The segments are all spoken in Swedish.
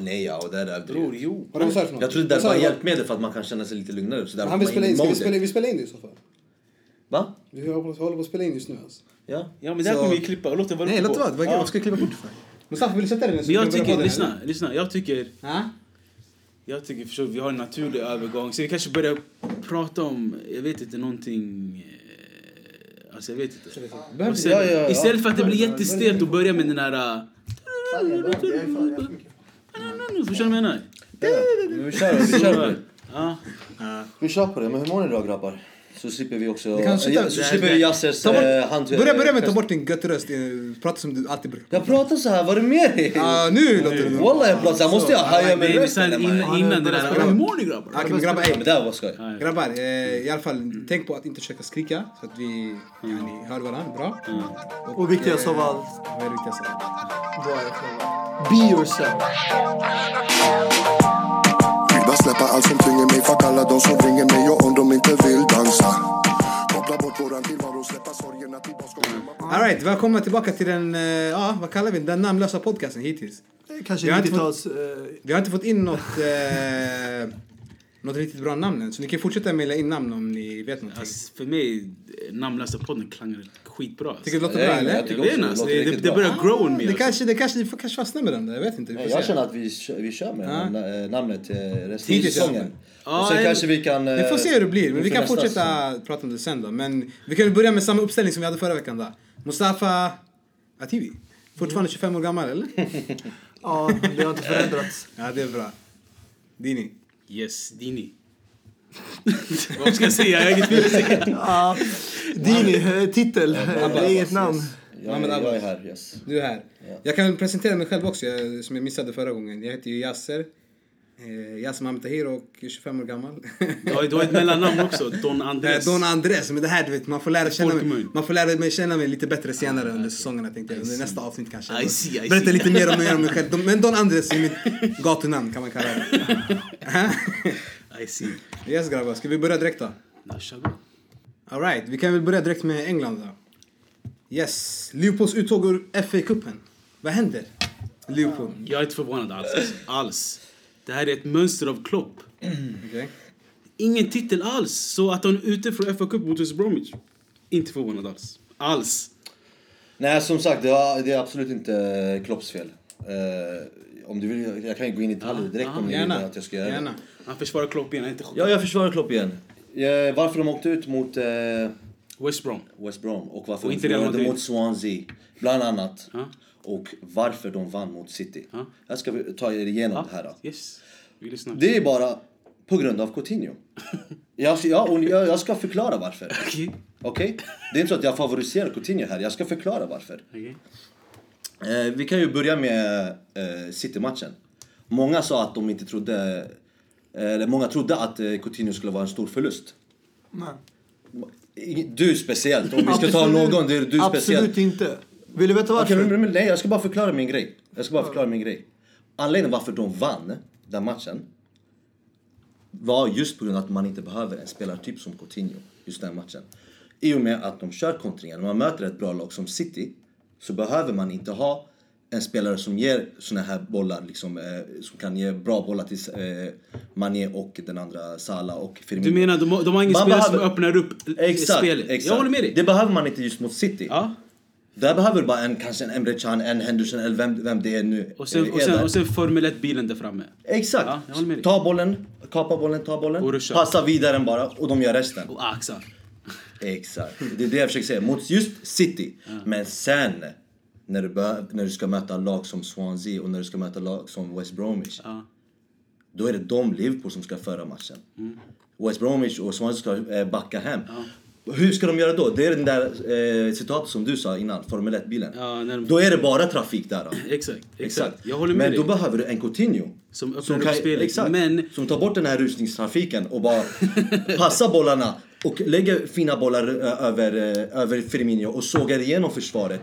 Nej, ja, och det är Bror, jo. Vad sa du för något? Jag trodde det sa var hjälpmedel för att man kan känna sig lite lugnare. Så där Han vill spela in, ska vi spela, vi spelar in det i så fall. Va? Vi håller på, håller på att spela in just nu alltså. Ja. Ja, men det här Så- kommer vi klippa. Låt det vara Nej, låt det vara. Vad Ja. ska jag klippa bort det för? Mustafa, vill du sätta dig ner? jag tycker, lyssna, lyssna. Jag tycker, Ja? jag tycker förstår, vi har en naturlig övergång. Så vi kanske börjar prata om, jag vet inte, någonting... eh, Alltså jag vet inte. Och sen. Istället för att det blir jättestelt att börja med den där... Förstår du vad jag menar? Men vi kör, vi kör på det. Ja. Vi kör på det. Men hur mår ni då grabbar? Så slipper vi också... Vi kan sluta- Ja, så slipper vi Yassers hand... Börja, börja med att ta bort din götteröst. eh, Prata som du alltid brukar. Jag pratar så här, vad är det med dig? Ja, nu låter det... Wallah jag pratar så här, måste jag haja med Nej, men rösten? innan, det där... Hur mår ni grabbar? Okej, men grabbar, ey. Det här var skoj. Grabbar, eh, i alla fall tänk på att inte försöka skrika så att vi hör varandra bra. Och viktigast av allt, Vad är det viktigaste? var er själva. Be yourself. Bara släppa allt som tynger mig. Fuck alla de som ringer mig och om de inte vill dansa. Koppla bort våran tillvaro, släppa sorgerna till vad ska glömma Alright, välkomna tillbaka till den, eh, ja vad kallar vi den, den namnlösa podcasten hittills. Kanske Vi har inte 90-tals... Eh, Vi har inte fått in något, eh, något riktigt bra namn än, så ni kan fortsätta mejla in namn om ni vet någonting. Alltså, för mig, eh, namnlösa podden klangar skitbra. Alltså. Tycker du det låter bra eller? jag Jag vet inte, alltså, det, det, det bra. börjar grow on me. Det alltså. kanske, det kanske, vi får kanske fastna med den där, jag vet inte. Vi se. Jag känner att vi, vi kör med Ja. na- namnet eh, resten av säsongen. Och sen en- kanske vi kan... eh, Vi får se hur det blir, men vi kan fortsätta prata om det sen då. Men vi kan börja med samma uppställning som vi hade förra veckan då. Mustafa Ativi. Fortfarande 25 år gammal eller? ja, det har inte förändrats. Ja, det är bra. Dini. Yes, Dini. Vad ska jag säga? Jag har inget mer att säga. Ja, Dini, eh, titel, eh, det är inget namn. Jag, Mohamed är- jag är här, yes. Du är här. Jag kan presentera mig själv också, jag, som jag missade förra gången. Jag heter ju Yasser. Eh, Mohamed Tahir och är 25 år gammal. Du har, du har ett mellannamn också, Don Eh, Andres. Don Andres, men det här du vet, man får lära, känna mig, man får lära mig känna mig lite bättre senare under säsongerna tänkte jag. Under nästa avsnitt kanske. I see, I Berätta see. lite mer om mig, om mig själv. Men Don Andres är mitt gatunamn kan man kalla det. I see. yes grabbar, ska vi börja direkt då? Ja. Alright, vi kan väl börja direkt med England då. Yes, Liverpools uttåg ur FA-cupen. Vad händer? Liverpool. Jag är inte förvånad alls. Alls. Det här är ett mönster av Klopp. Okej. Ingen titel alls. Så att han är ute från FA Cup mot West Bromwich. Inte förvånad alls. Alls. Nej, som sagt, det är, det är absolut inte Klopps fel. Eh, om du vill, jag kan ju gå in i detaljer direkt om ni vill att jag ska göra. Gärna. Han försvarar Klopp igen, inte chockad. Ja, jag försvarar Klopp igen. Eh, varför de åkte ut mot eh, West Brom. West Brom och varför Och de förlorade mot Swansea, bland annat. Ja. Och varför de vann mot City. Ja. Jag ska ta er igenom det här. Då. Yes. Vi lyssnar. Det är bara på grund av Coutinho. Jag, ja, och jag, jag ska förklara varför. Okej. Okej? Det är inte så att jag favoriserar Coutinho här, jag ska förklara varför. Okej. Eh, vi kan ju börja med eh, City-matchen. Många sa att de inte trodde... Eller många trodde att eh, Coutinho skulle vara en stor förlust. Nej. Du speciellt, om vi ska ta Absolut- någon, det är du Absolut speciellt. inte. Vill du veta Okej, varför? men, men, nej, jag ska bara förklara min grej. Jag ska bara förklara min grej. Anledningen varför de vann den matchen var just på grund av att man inte behöver en spelartyp som Coutinho just den matchen. I och med att de kör kontringar, när man möter ett bra lag som City så behöver man inte ha en spelare som ger såna här bollar, liksom, eh, som kan ge bra bollar till eh, Mané och den andra Salah och Firmino. Du menar de, har- de har ingen Man spelare behöver- som öppnar upp Exakt, spelet? exakt. Jag håller med dig. Det behöver man inte just mot City. Ja. Där behöver du bara en, kanske en Emre Can, en Henderson eller vem, vem det är nu. Och sen, och sen, och sen Formel 1-bilen där framme. Exakt. Ja, ta bollen, kapa bollen, ta bollen. Passa vidare bara och de gör resten. Och axar. Exakt. Det är det jag försöker säga. Mot just City. Men sen när du, bör, när du ska möta lag som Swansea och när du ska möta lag som West Bromwich. Ja. Då är det de Liverpool som ska föra matchen. Mm. West Bromwich och Swansea ska eh, backa hem. Hur ska de göra då? Det är den där eh, citatet som du sa innan, Formel 1-bilen. Ja, när de- Då är det bara trafik där. Exakt, exakt. Jag håller med Men dig. då behöver du en Coutinho. Som öppnar upp spelet. Exakt. Men- Som tar bort den här rusningstrafiken och bara passar bollarna och lägger fina bollar eh, över, eh, över Firmino och sågar igenom försvaret.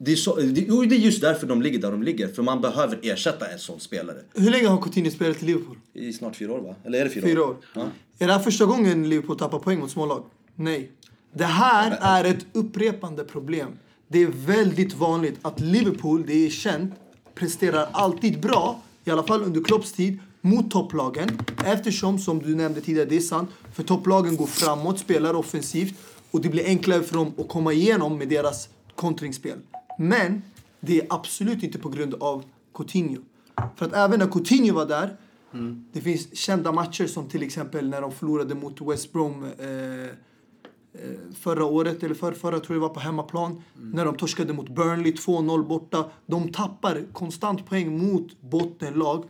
Det är, så, det, är just därför de ligger där de ligger. För man behöver ersätta en sån spelare. Hur länge har Coutinho spelat i Liverpool? I snart fyra år va? Eller är det fyra, Fyra år. Ja. Är det här första gången Liverpool tappar poäng mot smålag? Nej. Det här är ett upprepande problem. Det är väldigt vanligt att Liverpool, det är känt, presterar alltid bra i alla fall under Klopps tid, mot topplagen. Eftersom, som du nämnde tidigare, det är sant, för topplagen går framåt, spelar offensivt och det blir enklare för dem att komma igenom med deras kontringsspel. Men det är absolut inte på grund av Coutinho. För att även när Coutinho var där, det finns kända matcher som till exempel när de förlorade mot West Brom eh, förra året, eller för, förra tror jag var på hemmaplan. När de torskade mot Burnley 2-0 borta. De tappar konstant poäng mot bottenlag.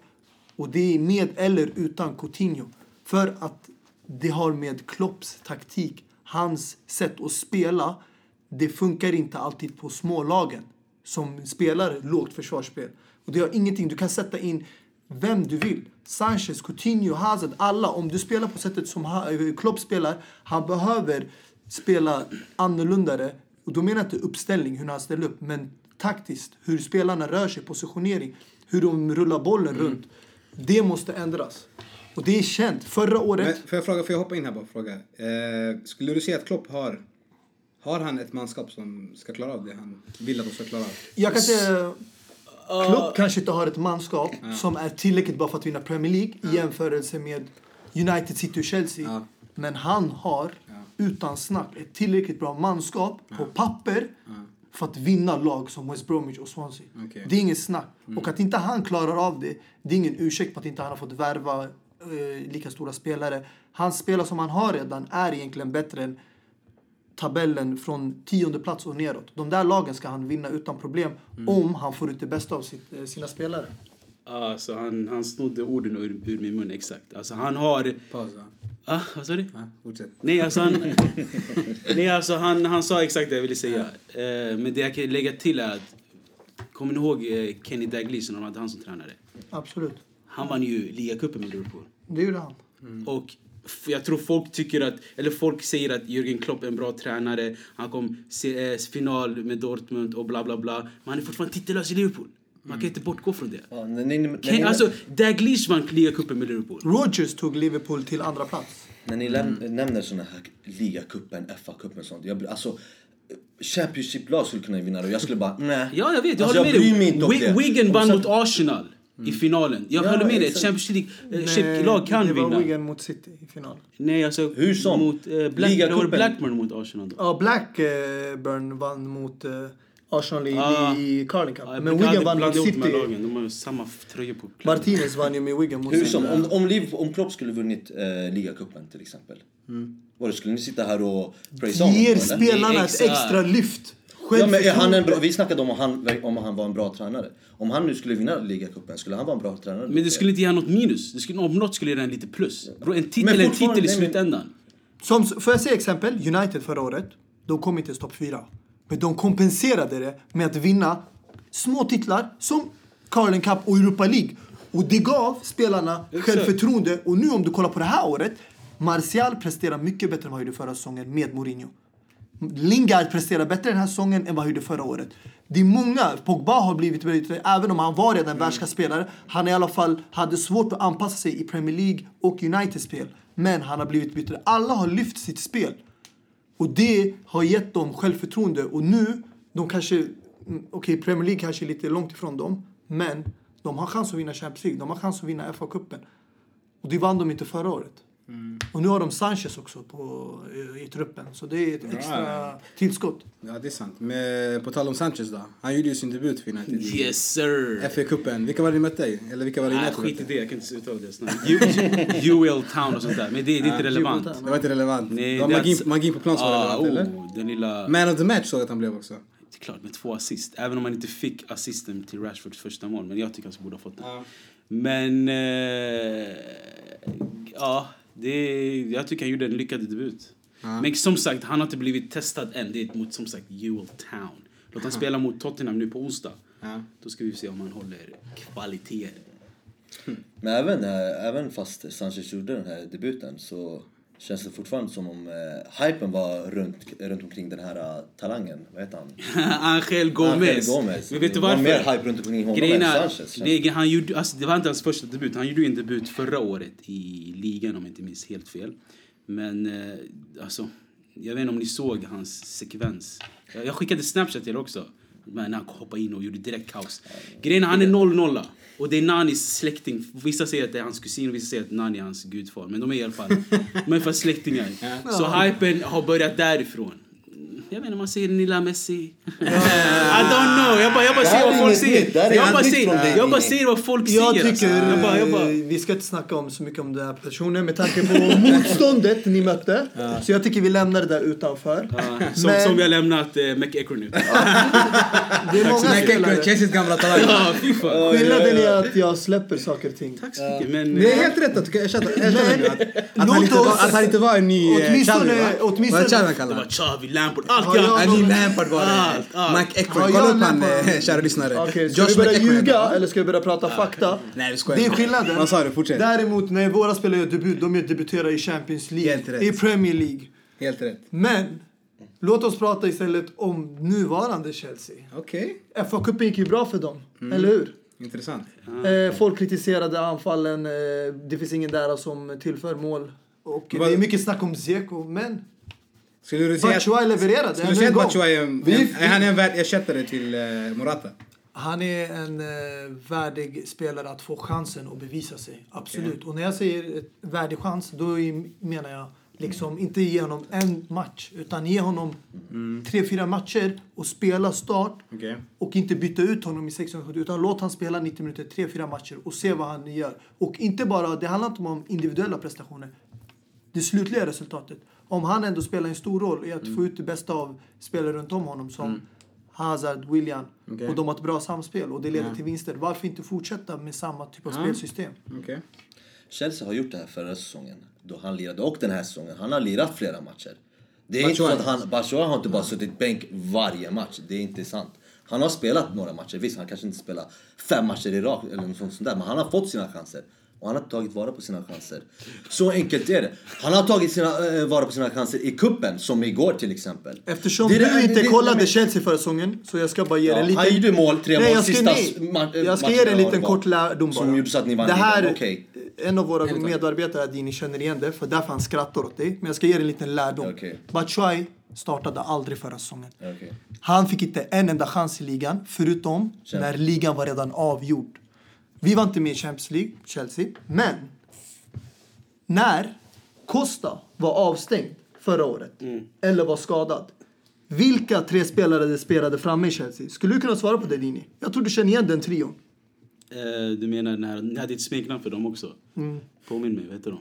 Och det är med eller utan Coutinho. För att det har med Klopps taktik, hans sätt att spela. Det funkar inte alltid på smålagen som spelar lågt försvarsspel. Och det har ingenting, du kan sätta in vem du vill. Sanchez, Coutinho, Hazard, alla. Om du spelar på sättet som eh, Klopp spelar, han behöver spela annorlunda. Och då menar jag inte uppställning, hur han ställer upp, men taktiskt. Hur spelarna rör sig, positionering, hur de rullar bollen runt. Det måste ändras. Och det är känt. Förra året... Men, får jag fråga, får jag hoppa in här bara och fråga? Eh, skulle du säga att Klopp har, har han ett manskap som ska klara av det han vill att de ska klara av? Jag kan säga... Klopp kanske inte har ett manskap som är tillräckligt bra för att vinna Premier League i jämförelse med United City och Chelsea. Ja. Men han har, utan snack, ett tillräckligt bra manskap på papper för att vinna lag som West Bromwich och Swansea. Okej. Det är inget snack. Och att inte han klarar av det, det är ingen ursäkt på att inte han har fått värva eh, lika stora spelare. Hans spelare som han har redan är egentligen bättre än tabellen från tionde plats och neråt. De där lagen ska han vinna utan problem om han får ut det bästa av sitt, eh, sina spelare. Alltså, han, han snodde orden ur, ur min mun, exakt. Alltså, han har... Pausa. Ah, vad sa du? Ja, fortsätt. Nej, alltså han, nej, alltså han, han sa exakt det jag ville säga. Eh, men det jag kan lägga till är att... Kommer ni ihåg eh, Kenny Dalglish när de hade han som tränare? Absolut. Han vann ju ligacupen med Liverpool. Det gjorde han. Och f- jag tror folk tycker att, eller folk säger att Jürgen Klopp är en bra tränare. Han kom se, eh, final med Dortmund och bla bla bla. Men han är fortfarande titellös i Liverpool. Man kan inte bortgå från det. Ja, när ni, när ni, alltså, Dalglish vann ligacupen med Liverpool. Rodgers tog Liverpool till andra plats. när ni läm- nämner såna här ligacupen, FA-cupen och sånt. Jag, alltså, Championship-lag skulle kunna vinna det jag skulle bara, nej. Ja, jag vet. Jag alltså, håller med bryr dig. mig inte om. Wigan vann mot Arsenal i finalen. Jag Ja, håller med dig. Ett League-lag kan det var vinna. Wigan mot City i final. Nej, alltså... Hur som. Mot, eh, Black, Ligacupen. det var Blackburn mot Arsenal då. Ja, Blackburn vann mot eh, Arsenal i, Ah. i Carling Cup. Jag Men Wigan vann mot City. lagen. De har ju samma tröjor på. Martinez vann ju med Wigan mot Hur som, om, om, Liverpool, om Klopp skulle vunnit eh, ligacupen till exempel. Vadå, skulle ni sitta här och praisa honom? Ger spelarna ett extra lyft. Ja, men är han en bra, vi snackade om, han, om han var en bra tränare. Om han nu skulle vinna ligacupen, skulle han vara en bra tränare? Men det skulle inte ge något minus. Det skulle, om något skulle ge lite plus. Bro, en Men titel är en titel i slutändan. Som, får jag säga exempel? United förra året. De kom inte ens topp fyra. Men de kompenserade det med att vinna små titlar som Carling Cup och Europa League. Och det gav spelarna Exakt. självförtroende. Och nu om du kollar på det här året. Martial presterar mycket bättre än vad han gjorde förra säsongen med Mourinho. Lingard presterar bättre den här säsongen än vad han gjorde förra året. Det är många. Pogba har blivit bättre, även om han var redan en världsklasspelare. Han i alla fall hade svårt att anpassa sig i Premier League och Uniteds spel. Men han har blivit bättre. Alla har lyft sitt spel. Och det har gett dem självförtroende. Och nu, de kanske... Okej, Okej, Premier League kanske är lite långt ifrån dem. Men de har chans att vinna Champions League. De har chans att vinna FA-cupen. Och det vann de inte förra året. Och nu har de Sanchez också på, i, i truppen. Så det är ett extra tillskott. Ja, det är sant. Men på tal om Sanchez då. Han gjorde ju sin debut för United. Yes sir! FA-cupen. Vilka var det ni mötte? Eller vilka var det United skit i det. Jag kan inte uttala det snabbt. UL Town och sånt där. Men det, det är inte relevant. Town. Det var inte relevant. Nej, det magin, magin på plan som var Ah, relevant, eller? oh, den lilla... Man of the match såg jag att han blev också. Det är klart med två assist. Även om man inte fick assisten till Rashfords första mål. Men jag tycker han borde ha fått det. Ja. Men... Eh, ja, det, jag tycker han gjorde en lyckad debut. Men som sagt, han har inte blivit testad än. Det är mot som sagt UL Town. Låt han spela mot Tottenham nu på onsdag. Ja. Då ska vi se om han håller kvaliteter. Men även, eh, även fast Sanchez gjorde den här debuten så känns det fortfarande som om eh, hypen var runt, runt omkring den här eh, talangen. Vad heter han? Angel Gomez. Angel Gomez. Men vet du Det var varför? mer hype runt omkring honom Grejen än Sanchez. det. han gjorde, alltså, det var inte hans första debut. Han gjorde ju en debut förra året i ligan om jag inte minns helt fel. Men eh, alltså, jag vet inte om ni såg hans sekvens. Jag, jag skickade Snapchat till er också. Men han hoppade in och gjorde direkt kaos. Grejen han är 0-0. Och det är Nanis släkting. Vissa säger att det är hans kusin vissa säger att Nani är hans gudfar. Men de är i alla fall, de är i alla fall släktingar. Så hypen har börjat därifrån. Jag menar, man säger Nilla Messi. I don't know. Jag bara, jag bara säger vad folk säger. är Jag bara säger, jag bara säger vad folk Jag säger. tycker alltså. jag bara, jag bara, vi ska inte snacka om så mycket om den här personen med tanke på motståndet ni mötte. Så jag tycker vi lämnar det där utanför. Ja, som, Men- som vi har lämnat eh, McEachron nu. Det är många spelare. Chelseas gamla talang. Ja, fan. Skillnaden är att jag släpper saker och ting. Tack så mycket. Men, Det är helt rätt att erkänna nu att, att, han inte var, att han inte var en ny eh, Xavi va? åtminstone- Vad är Xavi han det var? Xavi, Lampard, allt jag... jag- En ny Lampard var det. Mike Eckford. Har Kolla jag upp han, eh, kära lyssnare. Okej, ska vi börja ljuga eller ska vi börja prata fakta? Nej, vi skojar. Det är skillnaden. Vad sa du? Fortsätt. Däremot när våra spelare gör debut, de debuterar i Champions Helt League, rätt. i Premier League. Helt rätt. Men låt oss prata istället om nuvarande Chelsea. Okej. FA-cupen gick ju bra för dem, Mm. eller hur? Intressant. Eh, folk kritiserade anfallen, eh, det finns ingen där som tillför mål. Och det är mycket snack om Zeko, men Skulle du säga att, Batshuayi levererade skulle du säga att är en, är han en värd ersättare till eh, Morata? Han är en eh, värdig spelare att få chansen att bevisa sig. Absolut. Och när jag säger ett värdig chans, då menar jag liksom inte ge honom en match, utan ge honom tre, fyra matcher och spela start Okej. och inte byta ut honom i 16 minuter utan låt han spela 90 minuter, tre, fyra matcher och se vad han gör. Och inte bara, det handlar inte om individuella prestationer. Det slutliga resultatet. Om han ändå spelar en stor roll i att få ut det bästa av spelare runt om honom som Hazard, William Okej. och de har ett bra samspel och det leder till vinster. Varför inte fortsätta med samma typ av spelsystem? Okej. Chelsea har gjort det här förra säsongen. Då han lirade, och den här säsongen. Han har lirat flera matcher. Det är inte så Batshuayi. att han, Batshuayi har inte bara suttit bänk varje match. Det är inte sant. Han har spelat några matcher. Visst, han kanske inte spelar fem matcher i rak eller något sånt där. Men han har fått sina chanser. Och han har tagit vara på sina chanser. Så enkelt är det. Han har tagit sina, eh, vara på sina chanser i kuppen som igår till exempel. Eftersom Det du det- inte det- kollade men- Chelsea förra säsongen så jag ska bara ge Ja, en liten... han gjorde mål, tre Nej, mål jag ska, sista nej, ma- jag ska matchen ge dig en liten det kort lärdom bara. Som gjorde så att ni vann Det här. Okej. en av våra medarbetare, Dini, känner igen det. För därför han skrattar åt dig. Men jag ska ge dig en liten lärdom. Okej. Batshuayi startade aldrig förra säsongen. Okej. Han fick inte en enda chans i ligan, förutom Kämpa. när ligan var redan avgjord. Vi var inte med i Champions League, Chelsea. Men när Costa var avstängd förra året, eller var skadad. Vilka tre spelare det spelade framme i Chelsea? Skulle du kunna svara på det, Dini? Jag tror du känner igen den trion. Eh, du menar när ni hade ett smeknamn för dem också? Påminn mig, vad heter de?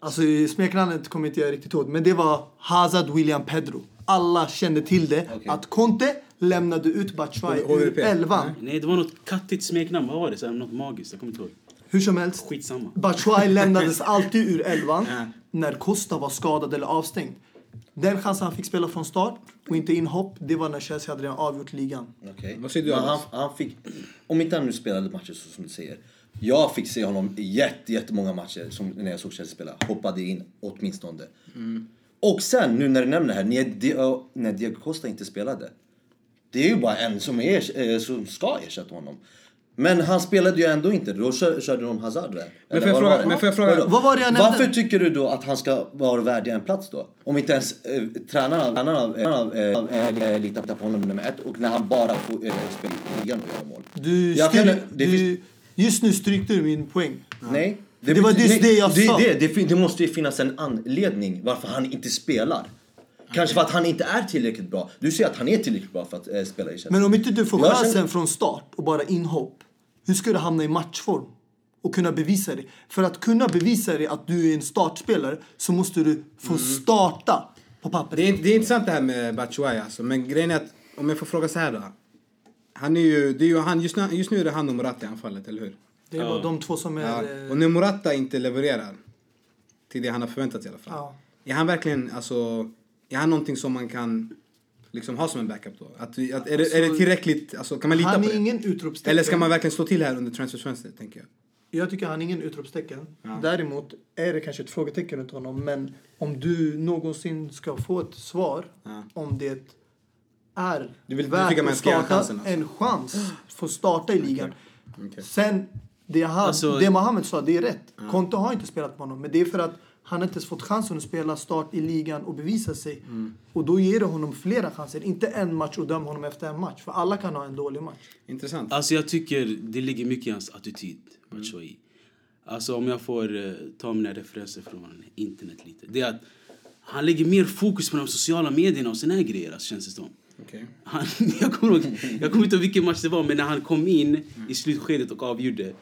Alltså smeknamnet kommer inte jag riktigt ihåg, men det var Hazard, William, Pedro. Alla kände till det, Okej. att Conte lämnade ut Batshuayi HVP. ur elvan. Nej, det var något kattigt smeknamn. Vad var det? Så här, något magiskt. Jag kommer inte ihåg. Hur som helst, Skitsamma. Batshuayi lämnades alltid ur elvan Ja. när Costa var skadad eller avstängd. Den chansen han fick spela från start och inte inhopp, det var när Chelsea hade redan avgjort ligan. Okej. Vad säger du, Men han, Abbas? han fick, om inte han nu spelade matcher så som du säger. Jag fick se honom i jätte, jättemånga matcher som när jag såg Chelsea spela. Hoppade in åtminstone. Och sen nu när du nämner det här, när, Di- när Diego Costa inte spelade. Det är ju bara en som, är, eh, som ska ersätta honom. Men han spelade ju ändå inte, då kör, körde de Hazard där. Eller får jag fråga- det? men får jag fråga-? Vad var det jag nämnde? Varför tycker du då att han ska vara värdig en plats då? Om inte ens eh, tränarna, tränarna eh, eh, litar på honom nummer ett och när han bara får eh, spela i ligan och göra mål. Du, Jag styr, kan- det du, finns- just nu strykte du min poäng. Nej. Det var just det jag det, sa. Det, det, det måste ju finnas en anledning varför han inte spelar. Kanske för att han inte är tillräckligt bra. Du säger att han är tillräckligt bra för att eh, spela i Chelsea. Men om inte du får chansen känner- från start och bara inhopp, hur ska du hamna i matchform? Och kunna bevisa dig. För att kunna bevisa dig att du är en startspelare så måste du få starta på pappret. Det är, det är intressant det här med Batshuayi alltså. Men grejen är att, om jag får fråga så här då. Han är ju, det är ju han, just nu, just nu är det han och Morata i anfallet, eller hur? Det är bara de två som är... Ja. eh, Och när Morata inte levererar, till det han har förväntat sig i alla fall. Ja. Är han verkligen, alltså, är han någonting som man kan liksom ha som en backup då? Att, vi- att, är, det, är det tillräckligt, alltså, kan man lita han på är det? ingen utropstecken. Eller ska man verkligen stå till här under transferfönstret, tänker jag? Jag tycker han är ingen utropstecken. Ja. Däremot är det kanske ett frågetecken runt honom. Men om du någonsin ska få ett svar Ja. om det är Du vill- du värt man att starta alltså? en chans få starta i ligan. Okej. Sen, det, han, Alltså- det Mohammed sa, det är rätt. Conte har inte spelat på honom. Men det är för att Han har inte ens fått chansen att spela start i ligan och bevisa sig. Och då ger det honom flera chanser. Inte en match och döm honom efter en match. För alla kan ha en dålig match. Intressant. Alltså jag tycker det ligger mycket i hans attityd, Batshuayi. Alltså om jag får uh, ta mina referenser från internet lite. Det är att han lägger mer fokus på de sociala medierna och här grejer, alltså, känns det som. Okej. Han, jag, kommer ihåg, jag kommer inte ihåg vilken match det var, men när han kom in i slutskedet och avgjorde.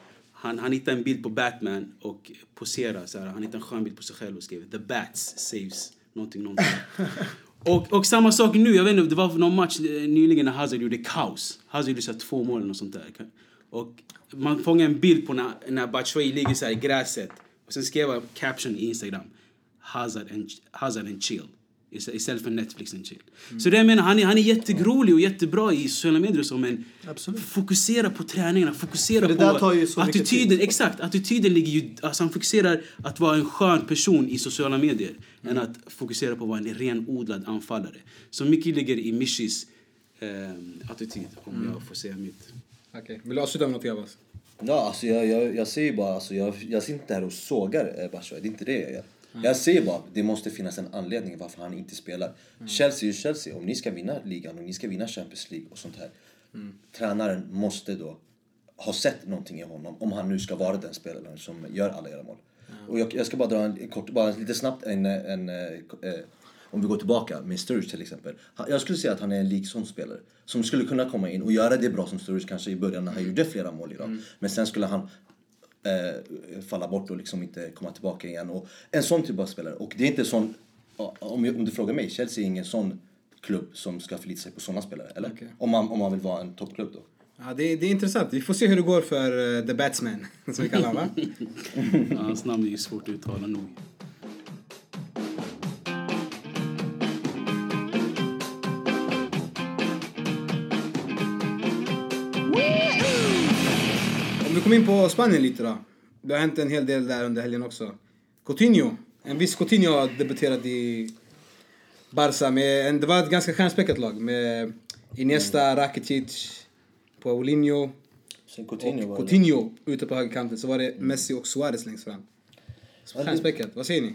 Han, han hittade en bild på Batman och poserade. Så här, han hittade en skön bild på sig själv och skrev The Bats saves någonting, någonting. och, och samma sak nu. Jag vet inte, det var någon match eh, nyligen när Hazard gjorde kaos. Hazard gjorde så två mål och sånt där. Och man fångar en bild på när, när Batshuayi ligger så här i gräset. Och sen skrev jag caption i Instagram. Hazard and, Hazard and chill. Istä- Istället för Netflix and chill. Så det jag menar, han är, han är jättegrolig och jättebra i sociala medier och så, men Absolut. fokusera på träningarna, fokusera på tar ju så mycket attityden. Exakt, attityden ligger ju, alltså han fokuserar att vara en skön person i sociala medier än att fokusera på att vara en renodlad anfallare. Så mycket ligger i Mishis eh, attityd, om jag får säga mitt. Okej. Vill du avsluta med något Javas? Ja, alltså jag, jag, jag säger bara, alltså jag, jag sitter inte här och sågar eh, det är inte det jag gör. Jag säger bara, det måste finnas en anledning varför han inte spelar. Chelsea är Chelsea, om ni ska vinna ligan och ni ska vinna Champions League och sånt här. Tränaren måste då ha sett någonting i honom, om han nu ska vara den spelaren som gör alla era mål. Och jag, jag ska bara dra en kort, bara lite snabbt en, en, eh, eh, om vi går tillbaka med Sturridge till exempel. Jag skulle säga att han är en lik sån spelare. Som skulle kunna komma in och göra det bra som Sturridge kanske i början när han gjorde flera mål idag. Men sen skulle han eh, falla bort och liksom inte komma tillbaka igen. Och en sån typ av spelare. Och det är inte sån, om, jag- om du frågar mig, Chelsea är ingen sån klubb som ska förlita sig på såna spelare. Eller? Okej. Om, man, om man vill vara en toppklubb då. Ja, det, är- det är intressant. Vi får se hur det går för eh, The Batsman, som vi kallar honom va? Ja, hans namn är ju svårt att uttala nog. Kommer in på Spanien lite då. Det har hänt en hel del där under helgen också. Coutinho. En viss Coutinho har debuterat i Barca. Med en, det var ett ganska stjärnspäckat lag med Iniesta, Rakitic, Paulinho Sen Coutinho och Coutinho ute på högerkanten. Så var det Messi och Suarez längst fram. Stjärnspäckat. Vad säger ni?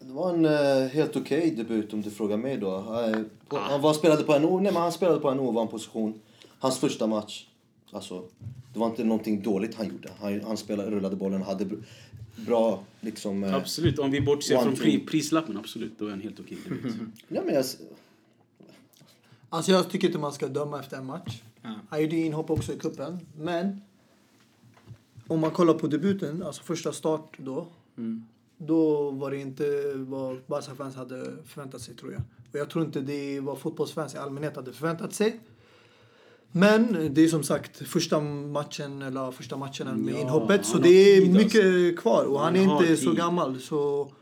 Det var en eh, helt okej debut om du frågar mig då. Eh, på, Han var, spelade på en nej, men han spelade på en ovan position. Hans första match. Alltså, det var inte någonting dåligt han gjorde. Han, han spelade, rullade bollen, hade br- bra liksom... eh, Absolut, om vi bortser från pri, prislappen, absolut. Då är han helt okej. debut. Ja, men jag, Alltså jag tycker inte man ska döma efter en match. Ja. Han gjorde inhopp också i kuppen. Men om man kollar på debuten, alltså första start då. Då var det inte vad Barca-fans hade förväntat sig tror jag. Och jag tror inte det vad fotbollsfans i allmänhet hade förväntat sig. Men det är som sagt första matchen, eller första matchen med Ja, inhoppet. Så det är mycket kvar. Och han, Han är inte så gammal. Så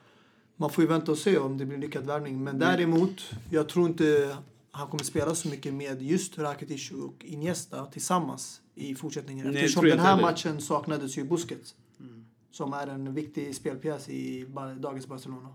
man får ju vänta och se om det blir lyckad värvning. Men däremot, jag tror inte han kommer spela så mycket med just Rakitic och Iniesta tillsammans i fortsättningen. Nej, Eftersom den här matchen saknades ju Busquets. Som är en viktig spelpjäs i dagens Barcelona.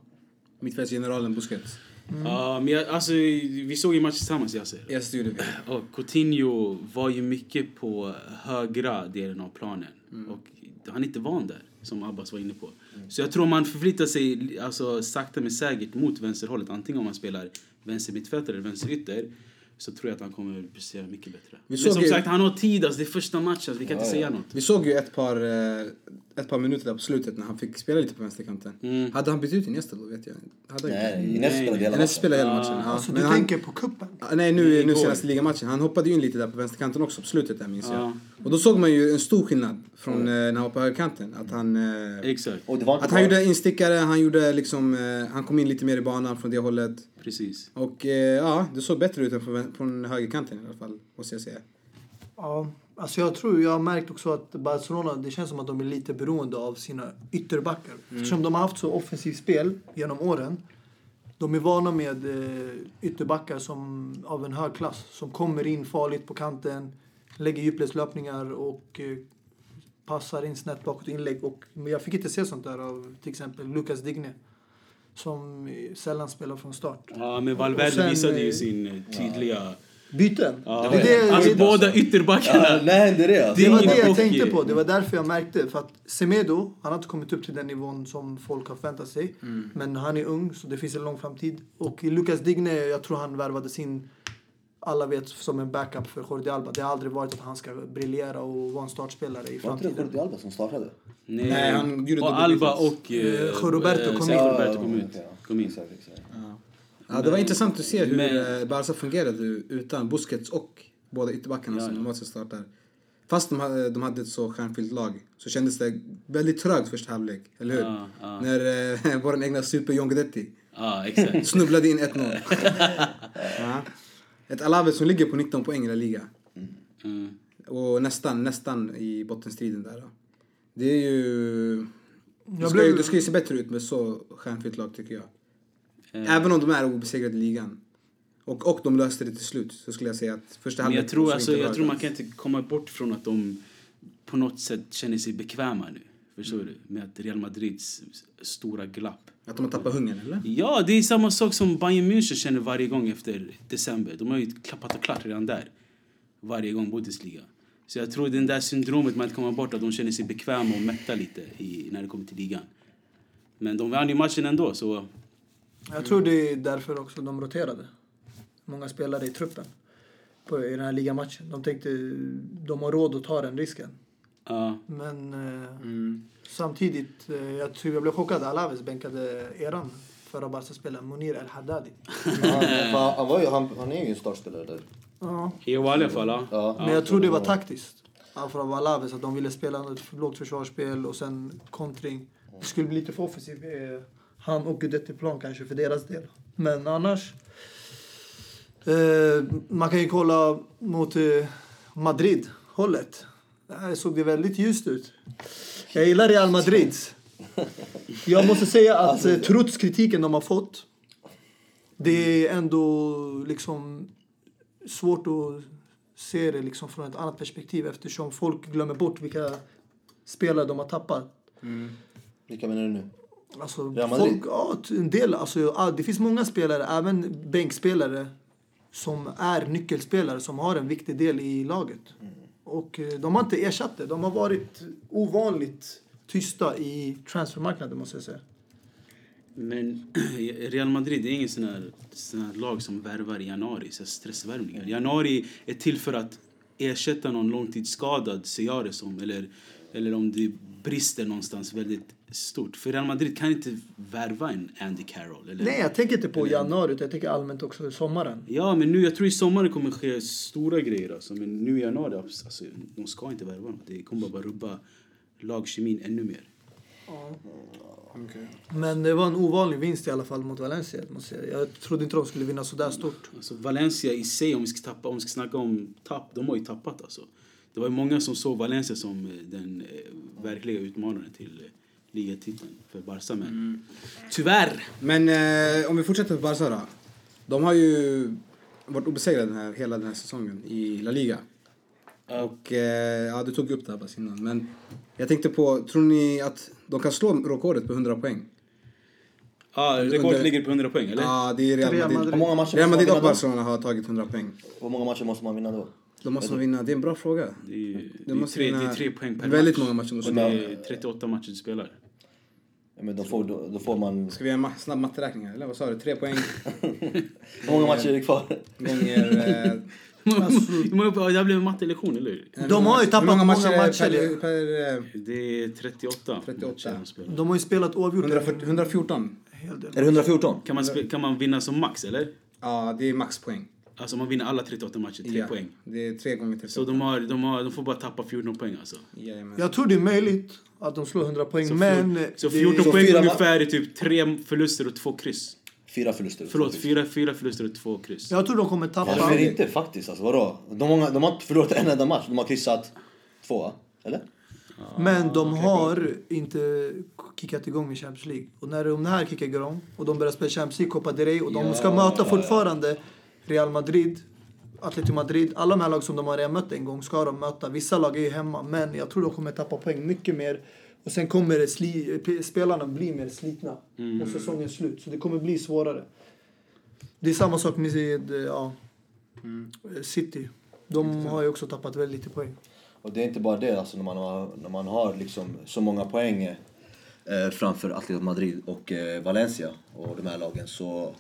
Mittfältsgeneralen Busquets. Ja, men jag, alltså, vi såg ju matchen tillsammans, Yasser. Yes, det gjorde vi. Och Coutinho var ju mycket på högra delen av planen. Och han är inte van där, som Abbas var inne på. Så jag tror man förflyttar sig alltså, sakta men säkert mot vänsterhållet. Antingen om man spelar vänster mittfältare eller vänster ytter. Så tror jag att han kommer att prestera mycket bättre. Vi Men såg som ju- sagt, han har tid. Alltså, det är första matchen. så vi kan inte Ja, säga ja. något. Vi såg ju ett par, eh, ett par minuter där på slutet när han fick spela lite på vänsterkanten. Mm. Hade han bytt ut Iniesta då vet jag inte. Hade han nej, inte? Nej, spelade hela Iniesta matchen. spelade hela matchen. Ja. Alltså Men du han, tänker på kuppen? Ja, Nej, nu, nu senaste ligamatchen. Han hoppade ju in lite där på vänsterkanten också på slutet där minns jag. Ja. Och då såg man ju en stor skillnad från eh, när han var på högerkanten. Att han, eh, Exakt, att han bara- gjorde instickare, han gjorde liksom, eh, han kom in lite mer i banan från det hållet. precis. Och ja, det såg bättre ut än från, från högerkanten i alla fall, måste jag säga. Ja, alltså jag tror, jag har märkt också att Barcelona, det känns som att de är lite beroende av sina ytterbackar. Eftersom de har haft så offensivt spel genom åren. De är vana med ytterbackar som, av en hög klass. Som kommer in farligt på kanten, lägger djupledslöpningar och passar in snett bakåt inlägg. Och, men jag fick inte se sånt där av till exempel Lucas Digne. Som sällan spelar från start. Ja, men Valverde sen, visade ju eh, sin eh, tydliga byten. Ja. Det, det, alltså det, båda ytterbackarna. Ja, hände det alltså? Det det var det jag tänkte på. Det var därför jag märkte. För att Semedo, han har inte kommit upp till den nivån som folk har förväntat sig. Men han är ung, så det finns en lång framtid. Och Lucas Digne, jag tror han värvade sin alla vet som en backup för Jordi Alba. Det har aldrig varit att han ska briljera och vara en startspelare i Var inte det framtiden. Jordi Alba som startade? Nej, Nej, han gjorde och Alba och... eh, Eh, Roberto kom eh, in. Roberto kom ut. ja. Kom in. Ja, det var intressant att se hur Men- men... Barca fungerade utan Busquets och båda ytterbackarna Ja, som ja. normalt sett startar. Fast de hade, de hade ett så stjärnfyllt lag så kändes det väldigt trögt första halvlek, eller hur? Ja, ja. När eh, vår egna super John Guidetti Ja, exakt. snubblade in 1-0. Ett Alaves som ligger på 19 poäng i La Liga. Mm. Och nästan, nästan i bottenstriden där. Då. Det är ju... Det Jag ska, ju, det ska ju se bättre ut med så stjärnfyllt lag tycker jag. Eh, Även om de är obesegrade i ligan. Och, och de löste det till slut så skulle jag säga att första Men jag halvlek tror, alltså, jag tror man kan inte komma bort från att de på något sätt känner sig bekväma nu. Förstår du? Med att Real Madrids stora glapp. Att de har tappat hungern eller? Ja, det är samma sak som Bayern München känner varje gång efter december. De har ju klappat och klart redan där. Varje gång Bundesliga. Så jag tror den där syndromet man inte kommer bort att de känner sig bekväma och mätta lite i, när det kommer till ligan. Men de vann ju matchen ändå så... Jag tror det är därför också de roterade. Många spelare i truppen på, i den här ligamatchen. De tänkte de har råd att ta den risken. Ja, Men eh, Mm. samtidigt, eh, jag tror jag blev chockad. Alaves bänkade eran förra Barca-spelaren Monir El Haddadi. Han, han, han, var ju, han, han är ju en startspelare där. Ja. i alla fall. Ja. Ja. Men jag tror det var taktiskt. Från Alaves, att de ville spela ett lågt försvarsspel och sen kontring. Det skulle bli lite för offensivt. eh, Han och Guidetti plan kanske för deras del. Men annars... Eh, man kan ju kolla mot eh, Madrid-hållet. Där såg det väldigt ljust ut. Jag gillar Real Madrid. Jag måste säga att eh, trots kritiken de har fått. Det är ändå liksom svårt att se det liksom från ett annat perspektiv eftersom folk glömmer bort vilka spelare de har tappat. Vilka menar du nu? Alltså, Real Madrid? folk, ja, en del. Alltså, det finns många spelare, även bänkspelare, som är nyckelspelare som har en viktig del i laget. Och eh, de har inte ersatt det. De har varit ovanligt tysta i transfermarknaden måste jag säga. Men Real Madrid är ingen sån här, sån här lag som värvar i januari, så stressvärvningar. Januari är till för att ersätta någon långtidsskadad, ser jag det som. Eller, eller om det brister någonstans väldigt stort. För Real Madrid kan inte värva en Andy Carroll. Eller, Nej, jag tänker inte på januari utan jag tänker allmänt också i sommaren. Ja, men nu, jag tror i sommar kommer ske stora grejer. Alltså. Men nu i januari, alltså, de ska inte värva något. Det kommer bara rubba lagkemin ännu mer. Men det var en ovanlig vinst i alla fall mot Valencia. Måste jag, jag trodde inte de skulle vinna så där stort. Alltså Valencia i sig, om vi ska, tappa, om vi ska snacka om tapp, de har ju tappat alltså. Det var ju många som såg Valencia som eh, den eh, verkliga utmanaren till eh, ligatiteln för Barca. Men tyvärr! Men eh, om vi fortsätter på Barca då. De har ju varit obesegrade den här, hela den här säsongen i La Liga. Och eh, ja, du tog upp det här bara innan. Men jag tänkte på, tror ni att de kan slå rekordet på 100 poäng? Ja, rekordet Under- ligger på 100 poäng, eller? Ja, det är Real Real Madrid. Madrid. Real måste man Madrid och? Barcelona har tagit 100 poäng. Hur många matcher måste man vinna då? Då måste man vinna. Det är en bra fråga. Det är, ju- det De är, måste tre, det vinna är tre poäng per väldigt match. många matcher måste Och de det är 38 matcher du spelar. Ja, men då, får, då, då får man... Ska vi göra en ma- snabb matteräkning här? Eller vad sa du? Tre poäng Hur många matcher är det kvar? gånger... Eh, många- Det blev en mattelektion, eller hur? De har ju tappat många många matcher, matcher. per... per eh, Det är 38, 38. matcher de spelar. De har ju spelat oavgjort 140, 114. en hel del. Är det 114? Kan man, kan man vinna som max, eller? Ja, det är maxpoäng. Alltså man vinner alla 38 matcher, tre Ja, poäng. Det är tre gånger 38. Så de, har, de, har, de får bara tappa 14 poäng alltså. Jajamän. Jag tror det är möjligt att de slår 100 poäng, Så, men... så det- 14 Så poäng fyra ma- ungefär är typ tre förluster och två kryss. Fyra förluster. Förlåt, fyra, fyra förluster och två kryss. Jag tror de kommer tappa... Varför inte faktiskt? Alltså, vadå? De, har, de har inte förlorat en enda match. De har kryssat två, eller? Men de har inte kickat igång med Champions League. Och när de här kickar igång och de börjar spela Champions League, Copa del Rey och de Ja, ska möta ja, fortfarande Real Madrid, Atletico Madrid. Alla de här lag som de har redan mött en gång ska de möta. Vissa lag är ju hemma, men jag tror de kommer tappa poäng mycket mer. Och sen kommer sli, spelarna bli mer slitna Mm. och säsongen slut. Så det kommer bli svårare. Det är samma sak med ja, Eh, City. De har ju också tappat väldigt lite poäng. Och det är inte bara det, alltså när man har, när man har liksom så många poäng eh, framför Atletico Madrid och eh, Valencia och de här lagen så,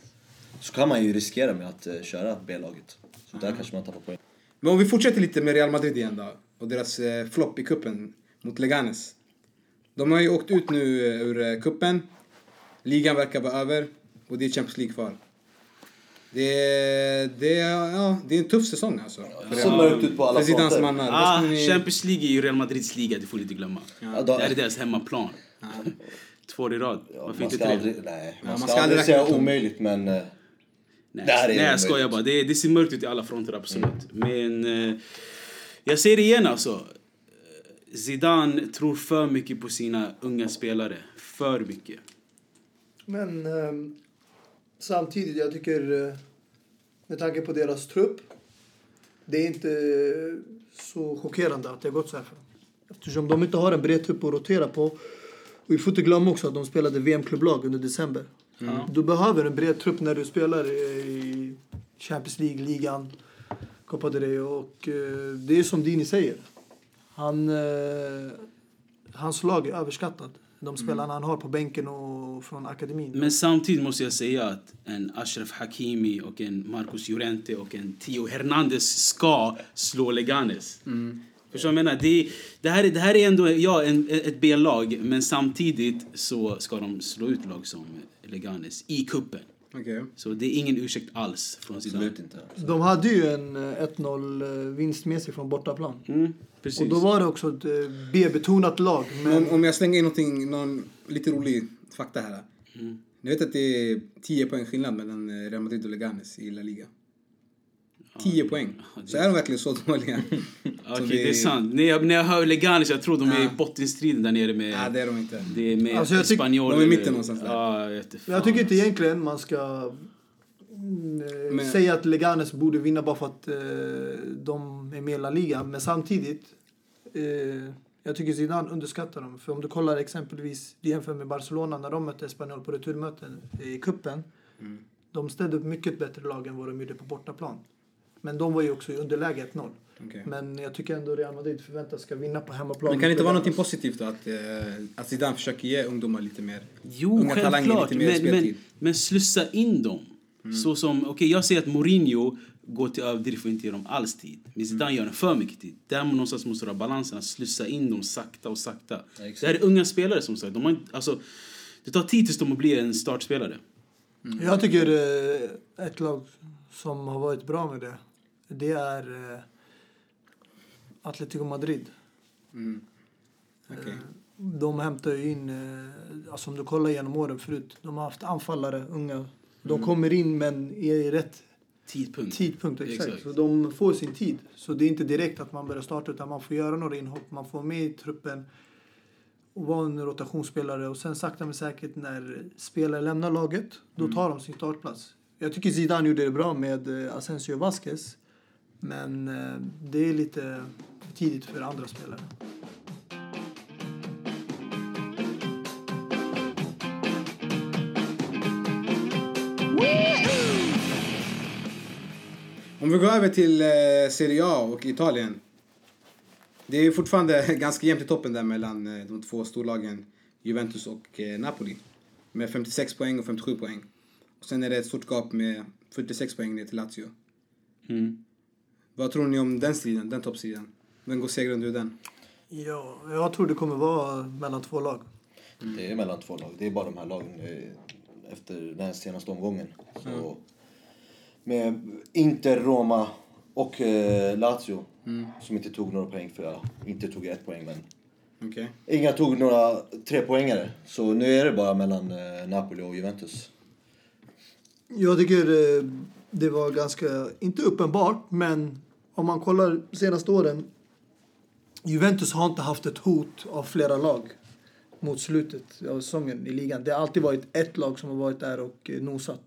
så kan man ju riskera med att eh, köra B-laget. Så där kanske man tappar poäng. Men om vi fortsätter lite med Real Madrid igen då. Och deras eh, flopp i kuppen mot Leganes. De har ju åkt ut nu eh, ur eh, kuppen. Ligan verkar vara över. Och det är Champions League kvar. Det är, det är, ja, det är en tuff säsong alltså. Det ser mörkt ut på alla fronter. Ah, ni- Champions League är ju Real Madrids liga, det får du inte glömma. Ja, Det här är deras hemmaplan. Två år i rad. Ja, Varför man inte ska tre? aldrig, nej, man man ska, ska aldrig aldrig säga omöjligt men... eh, Nej, jag skojar bara. Det, det ser mörkt ut i alla fronter, absolut. Men eh, jag säger det igen alltså. Eh, Zidane tror för mycket på sina unga spelare. För mycket. Men ehm, samtidigt, jag tycker eh, med tanke på deras trupp, det är inte eh, så chockerande att det har gått så här. Eftersom de inte har en bred trupp att rotera på. Och vi får inte glömma också att de spelade VM-klubblag under december. Du behöver en bred trupp när du spelar i Champions League, ligan, Copa del Rey. Och eh, det är som Dini säger. Han, eh, hans lag är överskattat. De spelarna han har på bänken och från akademin. Men samtidigt måste jag säga att en Ashraf Hakimi och en Marcos Llorente och en Theo Hernandez ska slå Leganes. Förstår du vad jag menar? Det, det, här, är- det här är ändå ja, en, ett B-lag, men samtidigt så ska de slå ut lag som Leganes i kuppen. Okej. Så det är ingen ursäkt alls från Zidane. De hade ju en eh, 1-0 vinst med sig från bortaplan. Mm, precis. Och då var det också ett eh, B-betonat lag. Men om, om jag slänger in någonting, någon lite rolig fakta här. Ni vet att det är 10 poäng skillnad mellan eh, Real Madrid och Leganes i La Liga? 10 poäng. Så är de verkligen så dåliga? Okej, som det är sant. När jag, när jag hör Leganes, jag tror de är i bottenstriden där nere med... Nej, det är de inte. Det är med Alltså, jag Espanyol. de är i mitten eller- någonstans där. Ja, jag jag tycker inte egentligen man ska mm, eh, Men- säga att Leganes borde vinna bara för att eh, de är med i La Liga. Men samtidigt, eh, jag tycker Zidane underskattar dem. För om du kollar exempelvis, du jämför med Barcelona när de mötte Espanyol på returmöten i kuppen De ställde upp mycket bättre lag än vad de gjorde på bortaplan. Men de var ju också i underläge 1-0. Okej. Men jag tycker ändå Real Madrid förväntas ska vinna på hemmaplan. Men kan det inte vara något positivt då att, eh, att Zidane försöker ge ungdomar lite mer Jo, unga talanger lite mer Men, men, speltid? men slussa in dem. Så som, okej jag säger att Mourinho går till överdrift och inte ger dem alls tid. Men Zidane gör dem för mycket tid. Där någonstans måste du ha balansen, att slussa in dem sakta och sakta. exakt. det här är unga spelare som sagt. De har alltså, det tar tid tills de blir en startspelare. Jag tycker eh, ett lag som har varit bra med det, det är eh, Atletico Madrid. Okej. De hämtar ju in, eh, alltså om du kollar genom åren förut, de har haft anfallare, unga. De kommer in men i rätt Tidpunkt. tidpunkt. Exakt. Exakt. Så de får sin tid. Så det är inte direkt att man börjar starta utan man får göra några inhopp, man får med i truppen och vara en rotationsspelare och sen sakta men säkert när spelare lämnar laget, då tar de sin startplats. Jag tycker Zidane gjorde det bra med eh, Asensio Vasquez. Men eh, det är lite tidigt för andra spelare. Om vi går över till eh, Serie A och Italien. Det är fortfarande ganska jämnt i toppen där mellan eh, de två storlagen Juventus och Napoli. Med 56 poäng och 57 poäng. Och sen är det ett stort gap med 46 poäng ner till Lazio. Mm. Vad tror ni om den striden, den toppstriden? Vem går segrande ur den? Ja, jag tror det kommer vara mellan två lag. Det är mellan två lag. Det är bara de här lagen eh, efter den här senaste omgången. Så, Med Inter, Roma och eh, Lazio som inte tog några poäng för, ja, inte tog ett poäng men Okej. inga tog några tre poängare. Så nu är det bara mellan eh, Napoli och Juventus. Jag tycker eh, det var ganska, inte uppenbart, men om man kollar senaste åren. Juventus har inte haft ett hot av flera lag mot slutet av säsongen i ligan. Det har alltid varit ett lag som har varit där och eh, nosat.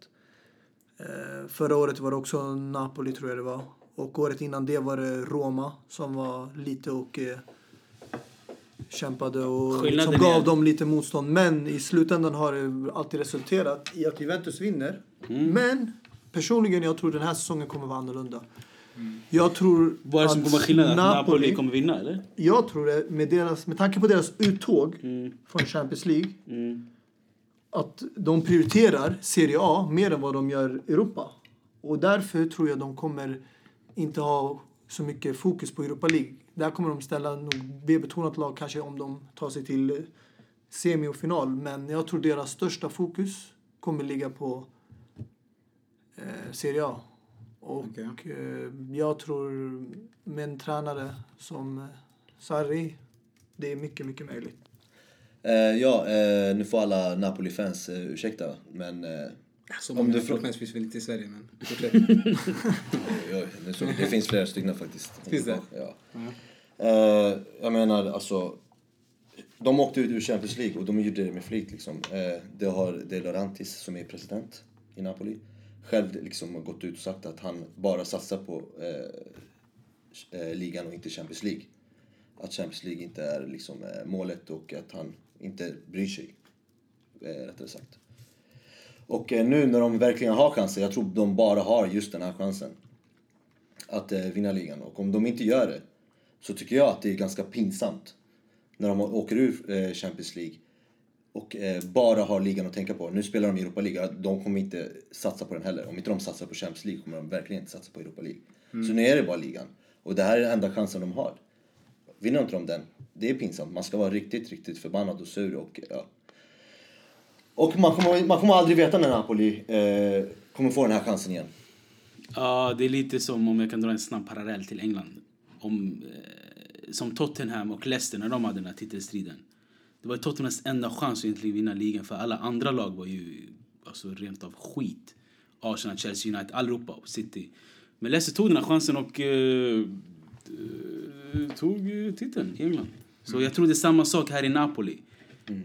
Eh, förra året var det också Napoli tror jag det var. Och året innan det var det Roma som var lite och eh, kämpade och Skillnaden som gav är- dem lite motstånd. Men i slutändan har det alltid resulterat i att Juventus vinner. Men personligen, jag tror den här säsongen kommer vara annorlunda. Jag tror Vad är det som kommer skillnaden? Att Napoli kommer vinna eller? Jag tror det, med, deras, med tanke på deras uttåg Mm. från Champions League, att de prioriterar Serie A mer än vad de gör Europa. Och därför tror jag de kommer inte ha så mycket fokus på Europa League. Där kommer de ställa nog B-betonat lag kanske om de tar sig till eh, semi och final. Men jag tror deras största fokus kommer ligga på eh, Serie A. Och Okej. eh, jag tror med en tränare som eh, Sarri, det är mycket, mycket möjligt. Eh, ja, eh, nu får alla Napoli-fans eh, ursäkta, men... Eh, Så Om många du frå- Napoli-fans finns väl inte i Sverige, men fortsätt. oj, oj, det, så, det finns flera stycken faktiskt. Finns det? Ja. Eh, jag menar, alltså... De åkte ut ur Champions League och de gjorde det med flit. Liksom. Eh, det har De Laurentiis, som är president i Napoli, själv liksom har gått ut och sagt att han bara satsar på eh, eh, ligan och inte Champions League. Att Champions League inte är liksom, eh, målet och att han inte bryr sig, eh, rättare sagt. Och eh, nu när de verkligen har chansen, jag tror de bara har just den här chansen att eh, vinna ligan. Och om de inte gör det så tycker jag att det är ganska pinsamt när de åker ur eh, Champions League och eh, bara har ligan att tänka på. Nu spelar de i Europa League, de kommer inte satsa på den heller. Om inte de satsar på Champions League kommer de verkligen inte satsa på Europa League. Så nu är det bara ligan. Och det här är den enda chansen de har. Vinner inte de den, det är pinsamt. Man ska vara riktigt, riktigt förbannad och sur och ja. Och man kommer, man kommer aldrig veta när Napoli eh, kommer få den här chansen igen. Ja, det är lite som om jag kan dra en snabb parallell till England. Om, eh, som Tottenham och Leicester när de hade den här titelstriden. Det var Tottenhams enda chans att egentligen vinna ligan för alla andra lag var ju alltså, rent av skit. Arsenal, Chelsea, United, allihopa City. Men Leicester tog den här chansen och eh, eh, tog eh, titeln i England. Så jag tror det är samma sak här i Napoli.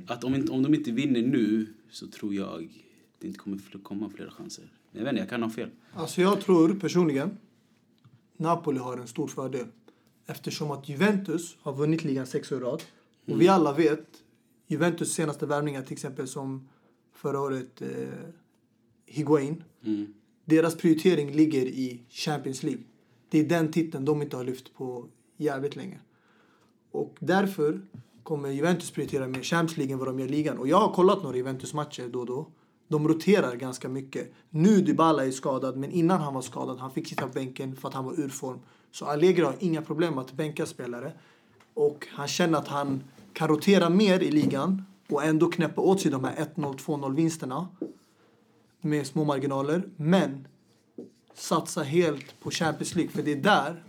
Att om, inte, om de inte vinner nu så tror jag det inte kommer komma flera chanser. Jag vet inte, jag kan ha fel. Alltså jag tror personligen Napoli har en stor fördel. Eftersom att Juventus har vunnit ligan sex år rad. Och vi alla vet Juventus senaste värvningar till exempel som förra året eh, Higuain. Mm. Deras prioritering ligger i Champions League. Det är den titeln de inte har lyft på jävligt länge. Och därför kommer Juventus prioritera mer Champions League än vad de gör ligan. Och jag har kollat några Juventus-matcher då och då. De roterar ganska mycket. Nu Dybala är skadad, men innan han var skadad, han fick sitta på bänken för att han var ur form. Så Allegri har inga problem att bänka spelare. Och han känner att han kan rotera mer i ligan och ändå knäppa åt sig de här 1-0, 2-0 vinsterna med små marginaler. Men satsa helt på Champions League. För det är där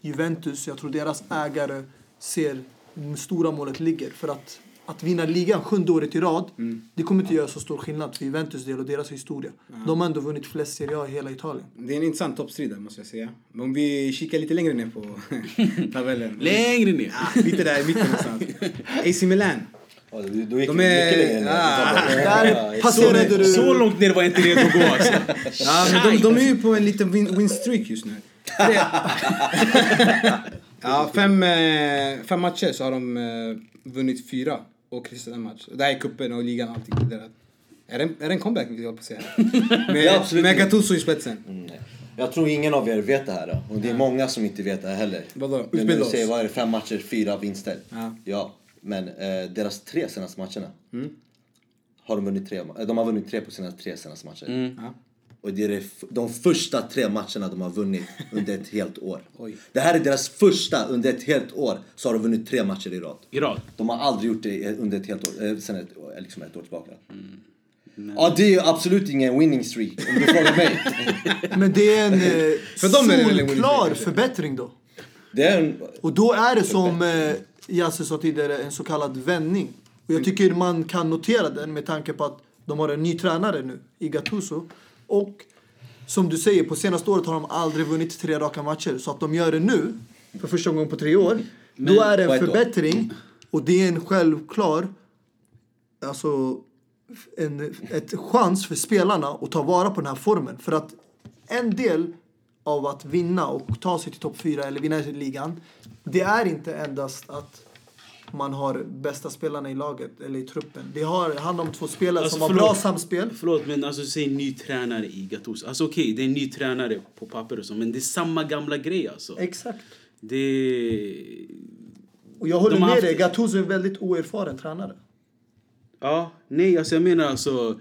Juventus, jag tror deras ägare ser det stora målet ligger. För att, att vinna ligan sjunde året i rad, det kommer inte göra så stor skillnad för Juventus del och deras historia. De har ändå vunnit flest Serie A i hela Italien. Det är en intressant toppstrid måste jag säga. Men om vi kikar lite längre ner på tabellen. Längre ner. Ah, lite där i mitten någonstans. AC Milan. Ja, då, gick De är- mycket längre ner. Ah. Där Så, passerade du... så långt ner var jag inte redo att gå alltså. Ja, men de, de är ju på en liten win, win streak just nu. Ja, fem, eh, fem matcher så har de eh, vunnit fyra och kryssat en match. Det här är cupen och ligan och allting. Är det, en- är det en comeback vill jag på att säga? Med, Ja, med Gattuso i spetsen. Nej. Jag tror ingen av er vet det här. Och det är många som inte vet det här heller. Vadå? Utbilda du säger oss. vad är det, fem matcher, fyra vinster. Ja. ja. Men eh, deras tre senaste matcherna Mm. har de vunnit tre. eh, De har vunnit tre på sina tre senaste matcher. Mm. Ja. Och det är de första tre matcherna de har vunnit under ett helt år. Oj. Det här är deras första under ett helt år. Så har de vunnit tre matcher i rad. I rad. De har aldrig gjort det under ett helt år, eh, sen ett, eh, liksom ett år tillbaka. Mm. Ja, det är ju absolut ingen winning streak om du frågar mig. Men det är en eh, För dem är det en solklar förbättring då. Det är en, Och då är det som eh, Jasse sa tidigare, en så kallad vändning. Och jag tycker man kan notera den med tanke på att de har en ny tränare nu i Gattuso. Och som du säger, på senaste året har de aldrig vunnit tre raka matcher. Så att de gör det nu, för första gången på tre år, då är det en förbättring. Och det är en självklar alltså, en ett chans för spelarna att ta vara på den här formen. För att en del av att vinna och ta sig till topp fyra eller vinna ligan, det är inte endast att man har bästa spelarna i laget eller i truppen. Det har, handlar om två spelare Alltså, som har förlåt. bra samspel. Förlåt, men alltså säg ny tränare i Gattuso. Alltså okej, det är en ny tränare på papper och så, men det är samma gamla grej alltså. Exakt. Det... Och jag håller De har med haft- dig, Gattuso är en väldigt oerfaren tränare. Ja, nej, alltså jag menar alltså...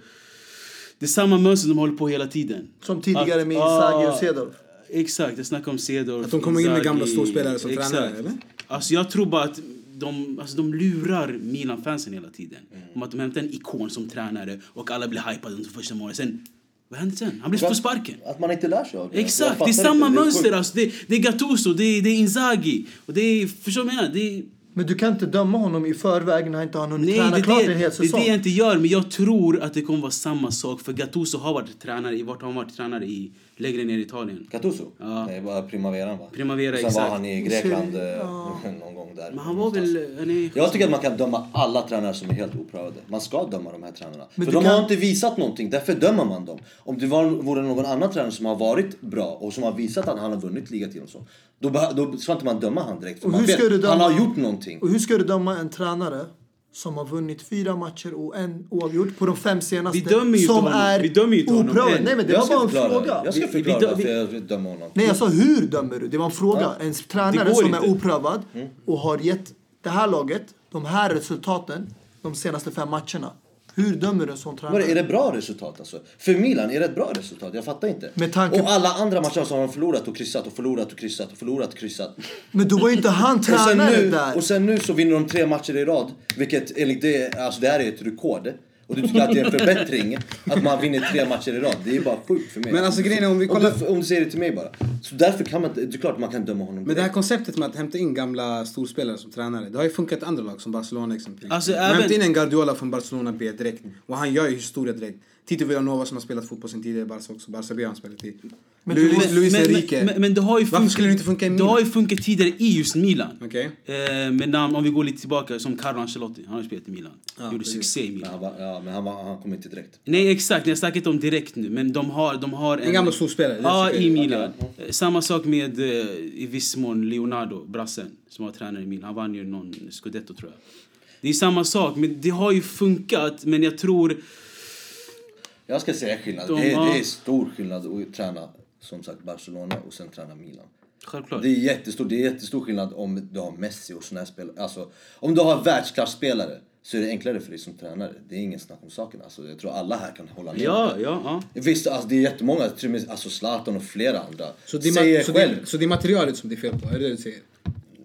Det är samma mönster de håller på hela tiden. Som tidigare med ah, Inzaghi och Cedorf. Exakt, jag snackar om Cedorf. Att de kommer in med gamla storspelare som Exakt. tränare, eller? Alltså jag tror bara att de, alltså de lurar Milan-fansen hela tiden. Om att de hämtar en ikon som tränare och alla blir hypade under första månaden. Sen, vad händer sen? Han blir får sparken. Att man inte lär sig av det. Exakt, det är samma inte, mönster. Alltså. Det, det är Gattuso, det är, det är Inzaghi. Och det är, förstår du vad jag menar? Det är, Men du kan inte döma honom i förväg när han inte har hunnit nej, träna det klart är, en hel det, det är säsong. det jag inte gör. Men jag tror att det kommer vara samma sak. För Gattuso har varit tränare i, vart har han varit tränare i? Längre ner i Italien. Gattuso? Ja. Nej, bara Primaveran va? Primavera, Sen exakt. var han i Grekland eh, någon gång där. Men han var väl... Han är, Jag tycker att man kan döma alla tränare som är helt oprövade. Man ska döma de här tränarna. Men För de kan- har inte visat någonting, därför dömer man dem. Om det var, vore någon annan tränare som har varit bra och som har visat att han har vunnit ligatiteln och så. Då, då ska inte man döma han direkt. För Och man hur vet, ska du döma- han har gjort någonting. Och hur ska du döma en tränare som har vunnit fyra matcher och en oavgjort på de fem senaste? Vi dömer ju som honom. är Vi dömer ju inte honom oprövad. Nej men det Jag var en förklara, fråga. jag ska Vi- vi förklara dö- varför vi- jag döma honom. Nej jag sa hur dömer du? Det var en fråga. Ja. En tränare som är inte. oprövad Mm. och har gett det här laget de här resultaten de senaste fem matcherna. Hur dömer en sån tränare? är det bra resultat alltså? För Milan, är det ett bra resultat? Jag fattar inte. Med tanke- Och alla andra matcher så har förlorat och kryssat och förlorat och kryssat och förlorat och kryssat. Men då var ju inte han Och tränare nu, där. och sen nu så vinner de tre matcher i rad. Vilket enligt det, alltså det här är ett rekord. Och du tycker att det är en förbättring att man vinner tre matcher i rad. Det är bara sjukt för mig. Men alltså grejen är om vi kollar- Om du, om du säger det till mig bara. Så därför kan man det är klart man kan döma honom Men det här konceptet med att hämta in gamla storspelare som tränare, det har ju funkat i andra lag som Barcelona exempelvis. Alltså, Man även- hämtar in en Guardiola från Barcelona B direkt och han gör ju historia direkt. Tito Villanova som har spelat fotboll sen tidigare i Barca också, Barca B har han spelat i. Men Luis, Luis men, Enrique. men, men det har ju Varför funkat, skulle det inte funka i Det Milan? har ju funkat tidigare i just Milan. Okej. Eh, med namn, om vi går lite tillbaka, som Carlo Ancelotti. Han har ju spelat i Milan. Gjorde precis. succé i Men Milan. han, var, ja, men han, var, han kom inte direkt. Nej exakt, jag snackar inte om direkt nu. Men de har, de har En gammal storspelare, det Ja, i. Milan. Eh, Samma sak med eh, i viss mån Leonardo, brassen, som var tränare i Milan. Han vann ju någon scudetto tror jag. Det är samma sak, men det har ju funkat. Men jag tror... Jag ska säga skillnad. De det, är, har- det är stor skillnad att träna som sagt Barcelona och sen träna Milan. Självklart. Det är jättestor, det är jättestor skillnad om du har Messi och såna här spelare. Alltså, om du har världsklasspelare så är det enklare för dig som tränare. Det är ingen snack om saken. Alltså, jag tror alla här kan hålla med. Ja, ja, ja. Visst, alltså, det är jättemånga, till och med alltså Zlatan och flera andra. Så det, är säger så, själv. det, så det är materialet som det är fel på, är det det du säger?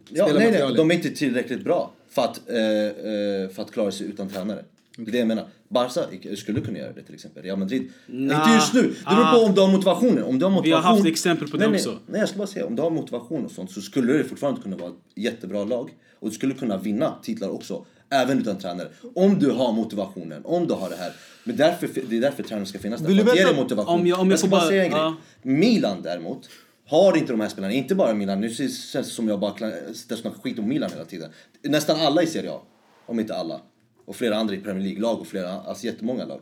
ja, nej, nej, de är inte tillräckligt bra för att, eh, eh, för att klara sig utan tränare. Det är det jag menar. Barca skulle kunna göra det till exempel. Real Madrid. Nah. Inte just nu. Det beror på om du har motivationen. Om du har Vi har motivation, haft exempel på det nej, nej, också. Nej, jag ska bara säga. Om du har motivation och sånt så skulle det fortfarande kunna vara ett jättebra lag. Och du skulle kunna vinna titlar också. Även utan tränare. Om du har motivationen. Om du har det här. Men därför, det är därför tränaren ska finnas där. Vill du ge motivation. om jag- om jag ska får bara bara- säga en grej. ja. Milan däremot har inte de här spelarna, inte bara Milan, nu känns det som jag bara snackar skit om Milan hela tiden. Nästan alla i Serie A, om inte alla. Och flera andra i Premier League-lag och flera, alltså jättemånga lag.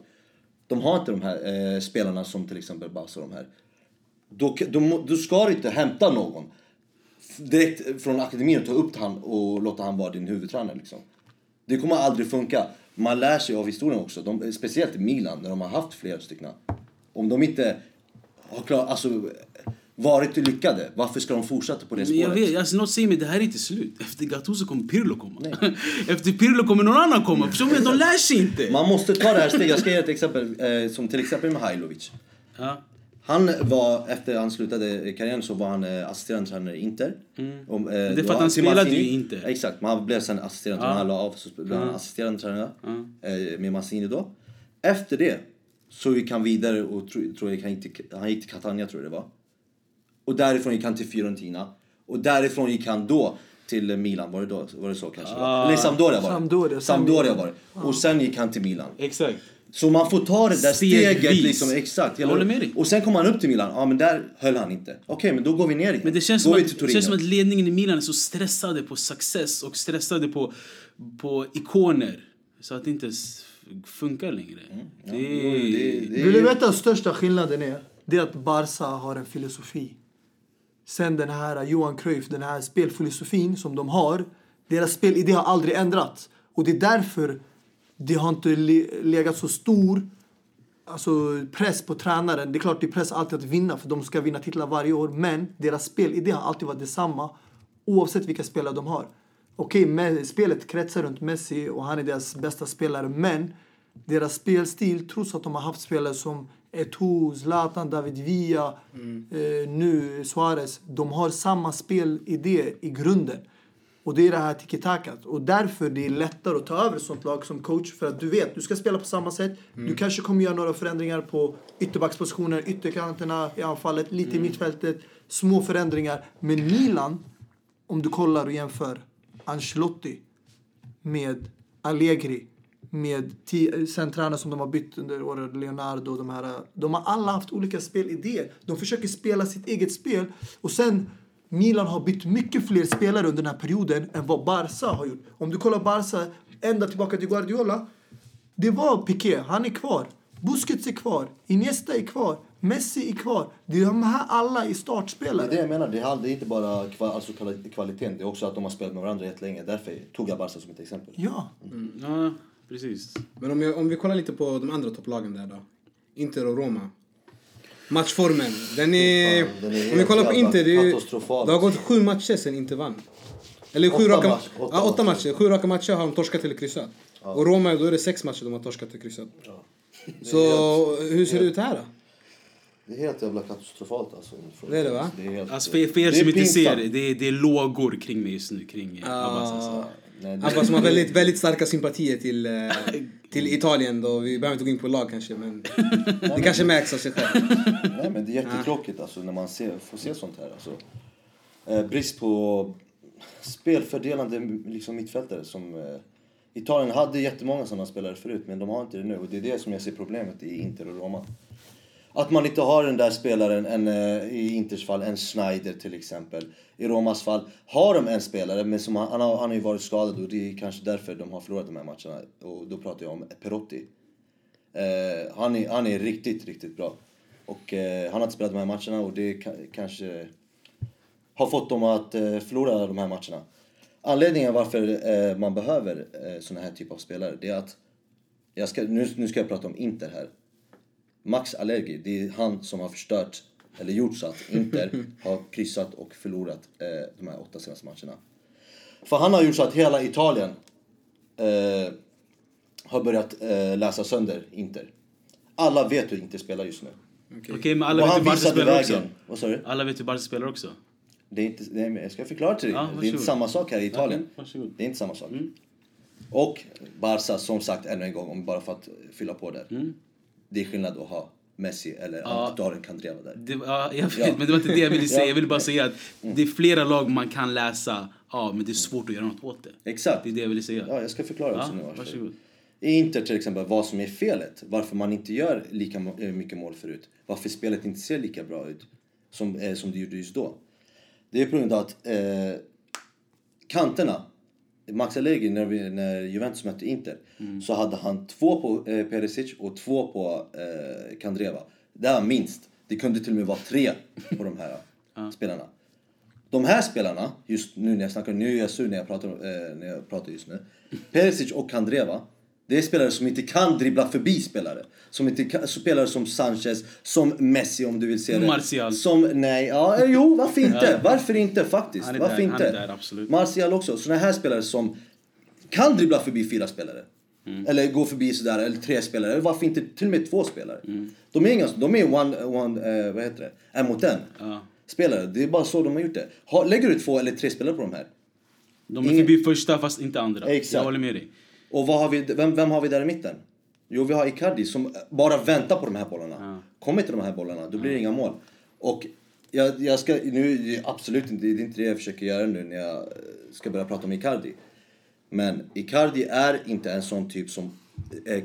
De har inte de här eh, spelarna som till exempel Barca och de här. Då, då, då ska du inte hämta någon direkt från akademin och ta upp han och låta han vara din huvudtränare liksom. Det kommer aldrig funka. Man lär sig av historien också. De, speciellt i Milan när de har haft flera stycken. Om de inte har klarat, alltså, varit lyckade, varför ska de fortsätta på det Men jag spåret? vet, alltså något säger mig det här är inte slut. Efter Gattuso kommer Pirlo komma. Efter Pirlo kommer någon annan komma. Förstår du? De lär sig inte. Man måste ta det här steget. Jag ska ge ett exempel, eh, som till exempel Mihailovic. Ja. Han var, efter han slutade karriären så var han eh, assisterande i Inter. Och, eh, Mm. är för att han spelade ju i Inter. Exakt, men han blev sen assisterande Ja. Han la av så blev han assisterande tränare eh, med Mancini då. Efter det så gick han vidare och tro, tror jag, han, gick till, han gick till Catania tror jag det var. Och därifrån gick han till Fiorentina. Och därifrån gick han då till Milan, var det, då, var det så kanske? Ah. Eller Sampdoria var det. Sampdoria, Sampdoria var det. Och sen gick han till Milan. Exakt. Så man får ta det där Stegvis. steget liksom, exakt. Jag håller med dig. Och sen kom han upp till Milan, ja men där höll han inte. Okej, men då går vi ner igen. Men det känns, som att, det känns som att ledningen i Milan är så stressade på success och stressade på, på ikoner. Så att det inte funkar längre. det, Mm. Jo, det- det är Vill du veta vad största skillnaden är? Det är att Barca har en filosofi. Sen den här Johan Cruyff, den här spelfilosofin som de har Deras spelidé har aldrig ändrats. Och det är därför det har inte legat så stor alltså, press på tränaren. Det är klart det är press alltid att vinna för de ska vinna titlar varje år. Men deras spelidé har alltid varit detsamma oavsett vilka spelare de har. Okej, okay, spelet kretsar runt Messi och han är deras bästa spelare. Men deras spelstil, trots att de har haft spelare som Eto'o, Zlatan, David Villa, eh, nu Suarez. De har samma spelidé i grunden. Och det är det här tiki-takat. Och därför det är lättare att ta över ett sånt lag som coach. För att du vet, du ska spela på samma sätt. Du kanske kommer göra några förändringar på ytterbackspositioner, ytterkanterna i anfallet, lite i mittfältet. Små förändringar. Men Milan, om du kollar och jämför Ancelotti med Allegri med tränare som de har bytt under åren, Leonardo och de här. De har alla haft olika spelidéer. De försöker spela sitt eget spel och sen Milan har bytt mycket fler spelare under den här perioden än vad Barca har gjort. Om du kollar Barca ända tillbaka till Guardiola. Det var Piqué, han är kvar. Busquets är kvar. Iniesta är kvar. Messi är kvar. Det är de här alla i Det startspelare. är det jag menar. Det är det inte bara kva, alltså kvali- kvaliteten. Det är också att de har spelat med varandra jättelänge. Därför tog jag Barca som ett exempel. Ja. Ja, precis. Men om, jag, om vi kollar lite på de andra topplagen där då. Inter och Roma. Matchformen, den är... Fan, den är om vi helt kollar på Inter, det, är, det har gått sju matcher sen Inter vann. Eller sju Åtta raka, match- åtta ja, åtta matcher. matcher. Sju raka matcher har de torskat eller kryssat. Och Roma, då är det sex matcher de har torskat eller kryssat. Så hur ser det ut här då? Det är helt jävla katastrofalt alltså. Det är det, va? Det är helt, Alltså för, för er det är som inte ser, det är, det är lågor kring mig just nu. Kring eh, Abbas alltså. Nej, det- som har väldigt, väldigt starka sympatier till, eh, till Italien då. Vi behöver inte gå in på lag kanske men det kanske märks av sig själv. Nej men det är jättetråkigt alltså när man ser, får se sånt här. Alltså. Eh, brist på spelfördelande liksom, mittfältare som eh, Italien hade jättemånga sådana spelare förut men de har inte det nu och det är det som jag ser problemet i Inter och Roma. Att man inte har den där spelaren, en, eh, i Inters fall, en Schneider till exempel. I Romas fall har de en spelare, men som han, han, har, han har ju varit skadad och det är kanske därför de har förlorat de här matcherna. Och då pratar jag om Perotti. Eh, han, är, han är riktigt, riktigt bra. Och eh, han har inte spelat de här matcherna och det ka- kanske har fått dem att eh, förlora de här matcherna. Anledningen varför eh, man behöver eh, såna här typer av spelare, det är att... Jag ska, nu, nu ska jag prata om Inter här. Max Allegri, det är han som har förstört, eller gjort så att Inter har kryssat och förlorat eh, de här åtta senaste matcherna. För han har gjort så att hela Italien eh, har börjat eh, läsa sönder Inter. Alla vet hur Inter spelar just nu. Okej, men alla och vet hur Barca spelar vägen. också. Vad sa du? Alla vet hur Barca spelar också. Det är inte, nej, men jag ska förklara till dig. Ja, det är inte samma sak här i Italien. Ja. Det är inte samma sak. Mm. Och Barca, som sagt ännu en gång, om bara för att fylla på där. Mm. Det är skillnad att ha Messi eller att du har en Kandreva där. Det, ja, jag vet, Ja. men det var inte det jag ville säga. Ja. Jag ville bara säga att det är flera lag man kan läsa av, men det är svårt att göra något åt det. Exakt. Det är det jag ville säga. Ja, jag ska förklara också Ja, nu. varsågod. Inter till exempel, vad som är felet. Varför man inte gör lika eh, mycket mål förut. Varför spelet inte ser lika bra ut som, eh, som det gjorde just då. Det är på grund av att eh, kanterna, Max Allegri när, vi, när Juventus mötte Inter, så hade han två på eh, Perisic och två på eh, Kandreva. Det var minst. Det kunde till och med vara tre på de här spelarna. De här spelarna, just nu när jag snackar, nu är jag sur när jag pratar, eh, när jag pratar just nu. Perisic och Kandreva, det är spelare som inte kan dribbla förbi spelare. Som inte kan, spelare som Sanchez, som Messi om du vill se det. Martial. Som, nej, ja, jo, varför inte? Varför inte faktiskt? Han är varför där, inte? han är där, absolut. Martial också. Såna här spelare som kan dribbla förbi fyra spelare. Mm. Eller gå förbi sådär, eller tre spelare. Eller varför inte till och med två spelare? Mm. De är inga, de är one, one eh, vad heter det? En mot en. Spelare. Det är bara så de har gjort det. Ha, lägger du två eller tre spelare på de här. De är Ingen- förbi första fast inte andra. Exakt. Jag håller med dig. Och vad har vi, vem, vem har vi där i mitten? Jo, vi har Icardi som bara väntar på de här bollarna. Kommer inte de här bollarna, då blir det inga mål. Och jag, jag ska, nu, absolut inte, det är inte det jag försöker göra nu när jag ska börja prata om Icardi. Men Icardi är inte en sån typ som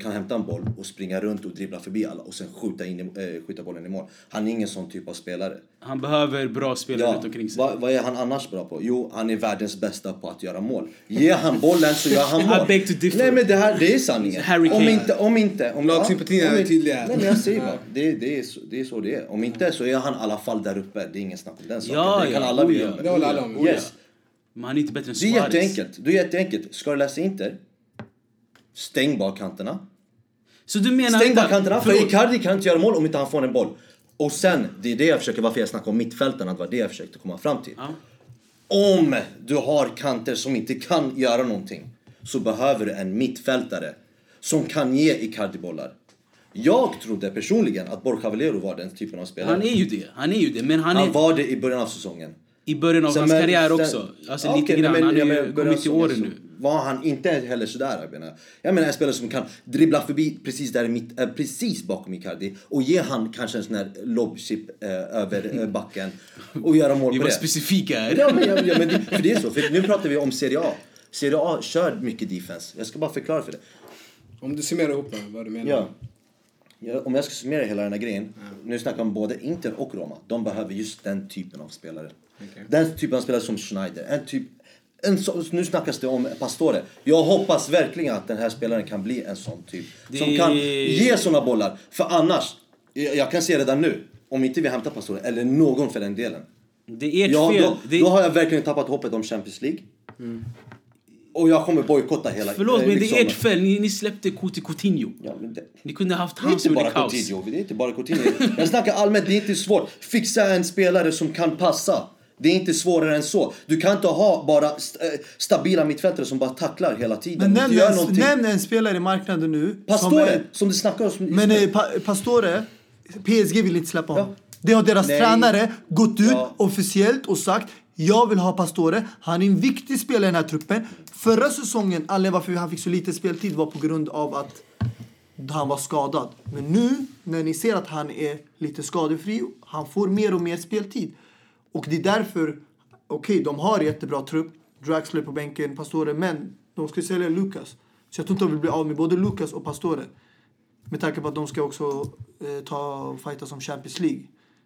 kan hämta en boll och springa runt och dribbla förbi alla och sen skjuta, in i, eh, skjuta bollen i mål. Han är ingen sån typ av spelare. Han behöver bra spelare Ja, runt omkring sig. vad, vad är han annars bra på? Jo, han är världens bästa på att göra mål. Ge han bollen så gör han I mål. beg to differ. Nej men det här, det är sanningen. Harry Om Kane. inte, om inte. Om, Lagsympatierna om är tydliga. Nej men jag säger bara, det, det, är så, det är så det är. Om inte så är han i alla fall där uppe. Det är ingen snack om den saken. Ja, det kan ja, alla oh bli ja. Det håller alla om. Yes. Men han är inte bättre än Det är Suarez. jätteenkelt. Det är jätteenkelt. Ska du läsa Inter? Stäng bakkanterna. Så du menar... Stäng bakkanterna. För. Icardi kan inte göra mål om inte han får en boll. Och sen, det är det jag försöker, varför jag snackar om mittfältarna, det var det jag försökte komma fram till. Ja. Om du har kanter som inte kan göra någonting så behöver du en mittfältare som kan ge Icardi-bollar. Jag trodde personligen att Borja Valero var den typen av spelare. Han är ju det. Han är ju det. Men han Han är var det i början av säsongen. I början av Sen hans men- karriär sen- också. Alltså Ja, lite grann. men- han men ju kommit till åren nu. Var han inte heller sådär jag menar. Jag menar en spelare som kan dribbla förbi precis där mitt, äh, precis bakom Icardi och ge han kanske en sån här lobchip äh, över äh, backen och göra mål Vi på var det. specifika här. Ja, men, ja, ja, men det, för det är så. För nu pratar vi om Serie A. Serie A kör mycket defense. Jag ska bara förklara för det. Om du summerar ihop det, vad du menar. Ja. Ja, om jag ska summera hela den här grejen. Nu snackar jag om både Inter och Roma. De behöver just den typen av spelare. Okej. Den typen av spelare som Schneider. En typ, en så, nu snackas det om Pastore. Jag hoppas verkligen att den här spelaren kan bli en sån typ. Som Det- kan ge såna bollar. För annars, jag, jag kan se redan nu. Om inte vi hämtar Pastore, eller någon för den delen. Det är ert Ja, fel. då, det då har jag verkligen tappat hoppet om Champions League. Och jag kommer bojkotta hela... Förlåt, eh, men det liksom- är ert fel. Ni, ni släppte Kuti Coutinho. Ja, det, Ni kunde haft det han som bara kaos. Coutinho. Det är inte bara Coutinho. Jag snackar allmänt, det är inte svårt. Fixa en spelare som kan passa. Det är inte svårare än så. Du kan inte ha bara st- eh, stabila mittfältare som bara tacklar hela tiden. Men nämn en, nämn en spelare i marknaden nu. som Pastore, är- som du snackar om. Men eh, pa, Pastore, PSG vill inte släppa honom. Ja. Det har deras Nej. tränare gått ut Ja. officiellt och sagt jag vill ha Pastore. Han är en viktig spelare i den här truppen. Förra säsongen, anledningen varför han fick så lite speltid var på grund av att han var skadad. Men nu, när ni ser att han är lite skadefri, han får mer och mer speltid. Och det är därför, okej, de har jättebra trupp. Draxler på bänken, Pastore, men de ska sälja Lucas. Så jag tror inte de vill bli av med både Lucas och Pastore. Med tanke på att de ska också eh, ta och fighta som Champions League.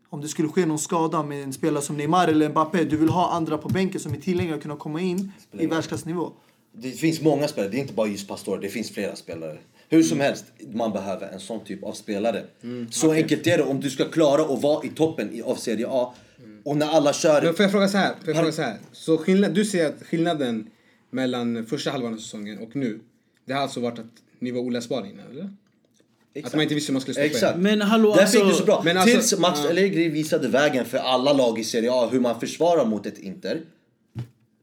Om det skulle ske någon skada med en spelare som Neymar eller Mbappé, du vill ha andra på bänken som är tillgängliga att kunna komma in i världsklassnivå. Det finns många spelare, det är inte bara just Pastore, det finns flera spelare. Hur som helst, man behöver en sån typ av spelare. så enkelt är det om du ska klara att vara i toppen i- av Serie A. Och när alla kör... Men får jag fråga så här? Får jag fråga så här? Så skillnad, du ser att skillnaden mellan första halvan av säsongen och nu, det har alltså varit att ni var oläsbara innan, eller? Att man inte visste hur man skulle stoppa er. Exakt. Men hallå, Därför alltså- gick det så bra. Men alltså- Tills Max ja. Allegri visade vägen för alla lag i Serie A hur man försvarar mot ett Inter.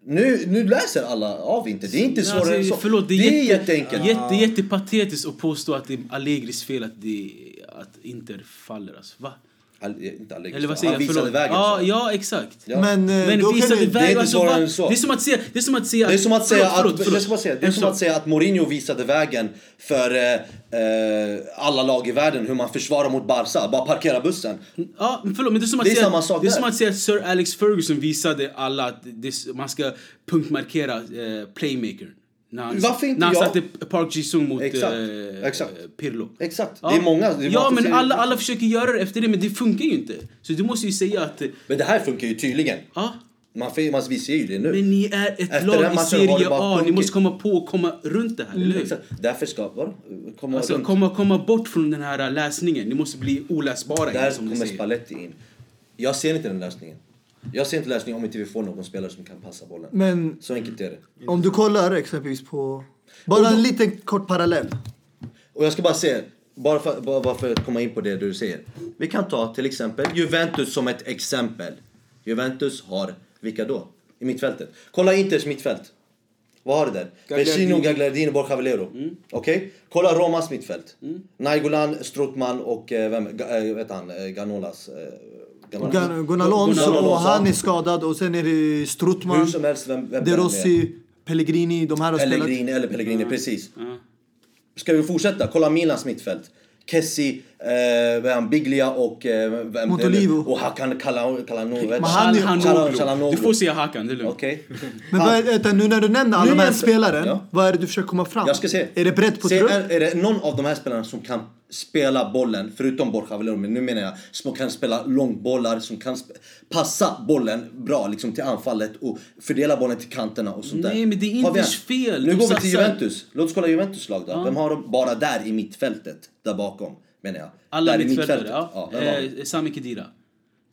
Nu, nu läser alla av Inter. Det är inte svårare än Alltså, så. förlåt, det är, det är jätte, jätteenkelt. Jätte, jättepatetiskt att påstå att det är Allegris fel att, det, att Inter faller. Alltså. Va? All, inte Allegri. Eller vad Han säger jag? visade Förlåt. vägen. Ja, så. ja, exakt. Ja. Men, eh, Men då kan visade vi- det är vägen. inte Alltså, svårare än så. Det är som att säga... Det är som att säga... Det är som att säga förlåt, att, förlåt. Jag ska bara säga, det är En som sak. att säga att Mourinho visade vägen för eh, eh, alla lag i världen hur man försvarar mot Barca. Bara parkera bussen. Ja, men förlåt, men det är som att Det är säga, samma sak Det är som att säga att Sir Alex Ferguson visade alla att det, man ska punktmarkera eh, playmaker. När han, Varför inte när han jag? satte Park Ji-Sung mot Exakt, eh, exakt. Pirlo. Exakt. Det är många- det är ja, men alla, alla försöker göra det efter det, men det funkar ju inte. Så du måste ju säga att... eh, Men det här funkar ju tydligen. Ja, Man, man, vi ser ju det nu. men ni är ett Efter lag i Serie A. Ni måste komma på och komma runt det här, eller hur? Exakt. Därför ska... Vadå? Komma Alltså, runt. komma, komma bort från den här läsningen. Ni måste bli oläsbara Där igen, kommer. Spalletti in. Jag ser inte den lösningen. Jag ser inte lösningen om inte vi får någon spelare som kan passa bollen. Men Så enkelt är det. om du kollar exempelvis på... Bara en liten kort parallell. Och jag ska bara säga, bara för, bara, för att komma in på det du säger. Vi kan ta till exempel Juventus som ett exempel. Juventus har, vilka då? I mittfältet. Kolla Inters mittfält. Vad har du där? Vecino, Gagliardini, Borja Valero. Mm. Okej? Kolla Romas mittfält. Nainggolan, Strootman och eh, vem, Ga- eh, vet han, eh, Ganolas. Gun- Gunnar Alonso Gunnar Alonso. och han är skadad och sen är det Hur Strootman, som helst, vem, vem De? Rossi, Pellegrini. De här har spelat. Pellegrini, eller Pellegrini, precis. Ja. Ska vi fortsätta? Kolla Milans mittfält. Kessi, eh, Biglia och... Eh, vem, Montolivo. Och Hakan Kalano... Kalano Men han är- Kalano- Calhanoglu. Du får säga Hakan, det är lugnt. Okej. Men vad är, nu när du nämner alla de här är- spelaren, Ja. vad är det du försöker komma fram? Jag ska se. Är det brett på trupp? är, är det någon av de här spelarna som kan spela bollen, förutom Borja Valero, men nu menar jag som kan spela långbollar, som kan passa bollen bra liksom till anfallet och fördela bollen till kanterna och sånt där. Nej, men det är en? fel. Nu De går vi till satsar- Juventus. Låt oss kolla Juventus lag då. Vem har de bara där i mittfältet? Där bakom, menar jag. Alla där i mittfältare, mittfältet. ja. vi? eh, Sami Khedira.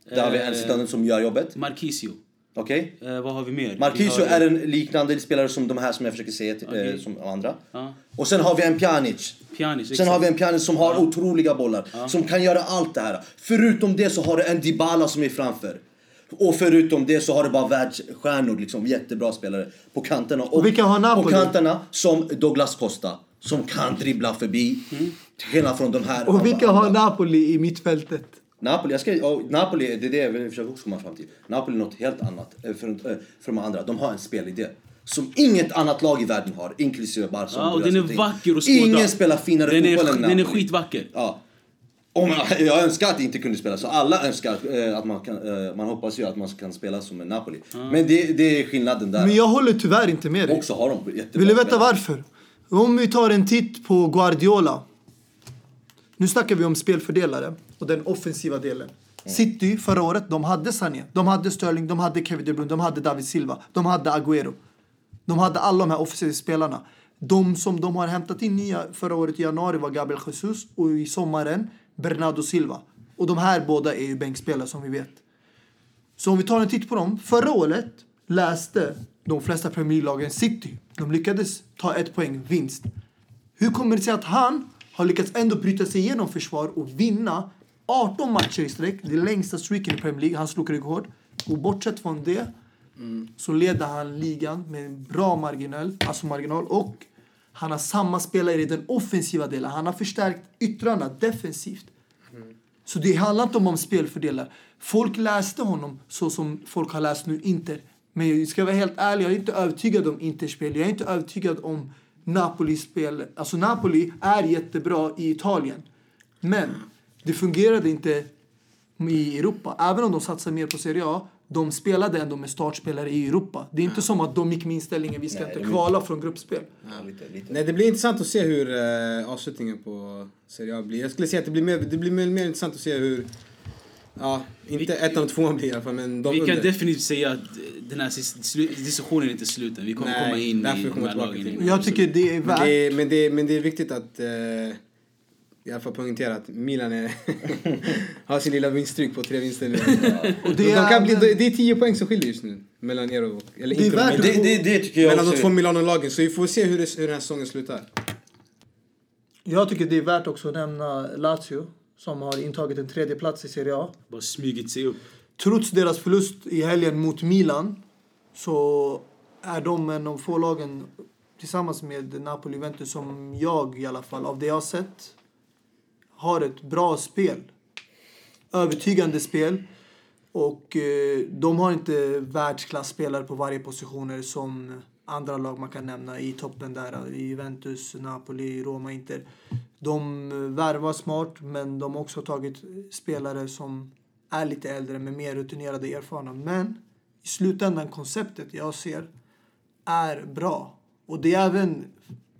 Där har vi en Eh, sittande som gör jobbet. Marquisio. Okej? Eh, vad har vi mer? Vi Marquisio har- är en liknande spelare som de här som jag försöker säga till, Okej. eh, som andra. Ja. Och sen har vi en Pjanic. Pjanic, Sen exakt. har vi en Pjanic som har otroliga bollar. Som kan göra allt det här. Förutom det så har du en Dybala som är framför. Och förutom det så har du bara världsstjärnor, liksom jättebra spelare på kanterna. Och, vilka har Napoli? På kanterna som Douglas Costa. Som kan dribbla förbi. Till skillnad från de här Och vilka andra. har Napoli i mittfältet? Napoli, jag ska, och Napoli, det är det jag vill försöka också komma fram till. Napoli är något helt annat eh, för, eh, för de andra. De har en spelidé. Som inget annat lag i världen har, inklusive Barca. Ja, och den är vacker att skåda. Ingen spelar finare den fotboll är, än Den är Napoli. skitvacker. Ja. Om jag, jag önskar att det inte kunde spela så. Alla önskar eh, att man kan, eh, man hoppas ju att man kan spela som en Napoli. Men det, det är skillnaden där. Men jag håller tyvärr inte med dig. Också har de jättebra Vill du veta spelare. varför? Om vi tar en titt på Guardiola. Nu snackar vi om spelfördelare och den offensiva delen. City förra året, de hade Sané, de hade Sterling, de hade Kevin De Bruyne, de hade David Silva, de hade Agüero. De hade alla de här offensiva spelarna. De som de har hämtat in nya förra året i januari var Gabriel Jesus och i sommaren Bernardo Silva. Och de här båda är ju bänkspelare som vi vet. Så om vi tar en titt på dem. Förra året läste de flesta Premier League-lagen City. De lyckades ta ett poäng vinst. Hur kommer det sig att han har lyckats ändå bryta sig igenom försvar och vinna 18 matcher i sträck? Det längsta streaken i Premier League. Han slog rekord. Och bortsett från det så leder han ligan med en bra marginal, alltså marginal och han har samma spelare i den offensiva delen. Han har förstärkt yttrarna defensivt. Så det handlar inte om, om spelfördelar. Folk läste honom så som folk har läst nu Inter. Men jag ska vara helt ärlig, jag är inte övertygad om Inters spel. Jag är inte övertygad om Napolis spel. Alltså Napoli är jättebra i Italien. Men det fungerade inte i Europa. Även om de satsar mer på Serie A, de spelade ändå med startspelare i Europa. Det är inte som att de gick med inställningen vi ska Nej, inte kvala från gruppspel. Ja, lite, lite. Nej, det blir intressant att se hur uh, avslutningen på Serie A blir. Jag skulle säga att det blir mer, det blir mer, mer intressant att se hur... Ja, inte Vi- ettan och tvåan blir i alla fall, men de Vi kan under. definitivt säga att den här diskussionen är inte slut än. Vi kommer Nej, komma in därför i vi de kommer här lagen. till. Jag tycker det är Men värt... det, är- men, det, är- men det är viktigt att uh, i alla fall poängtera att Milan är har sin lilla vinststryk på tre vinster nu. Och det, det de kan bli, är- det är tio poäng som skiljer just nu mellan er och... Eller Det är värt. Men det, det, det tycker jag Mellan de också. två Milano-lagen. Så vi får se hur, det, hur den här säsongen slutar. Jag tycker det är värt också att nämna Lazio som har intagit en tredje plats i Serie A. Bara smugit sig upp. Trots deras förlust i helgen mot Milan så är de en av få lagen tillsammans med Napoli och Juventus som jag i alla fall, av det jag har sett, har ett bra spel. Övertygande spel. Och eh, de har inte världsklasspelare på varje positioner som andra lag man kan nämna i toppen där. I Juventus, Napoli, Roma, Inter. De värvar smart men de har också tagit spelare som är lite äldre men mer rutinerade och erfarna. Men i slutändan konceptet jag ser är bra. Och det är även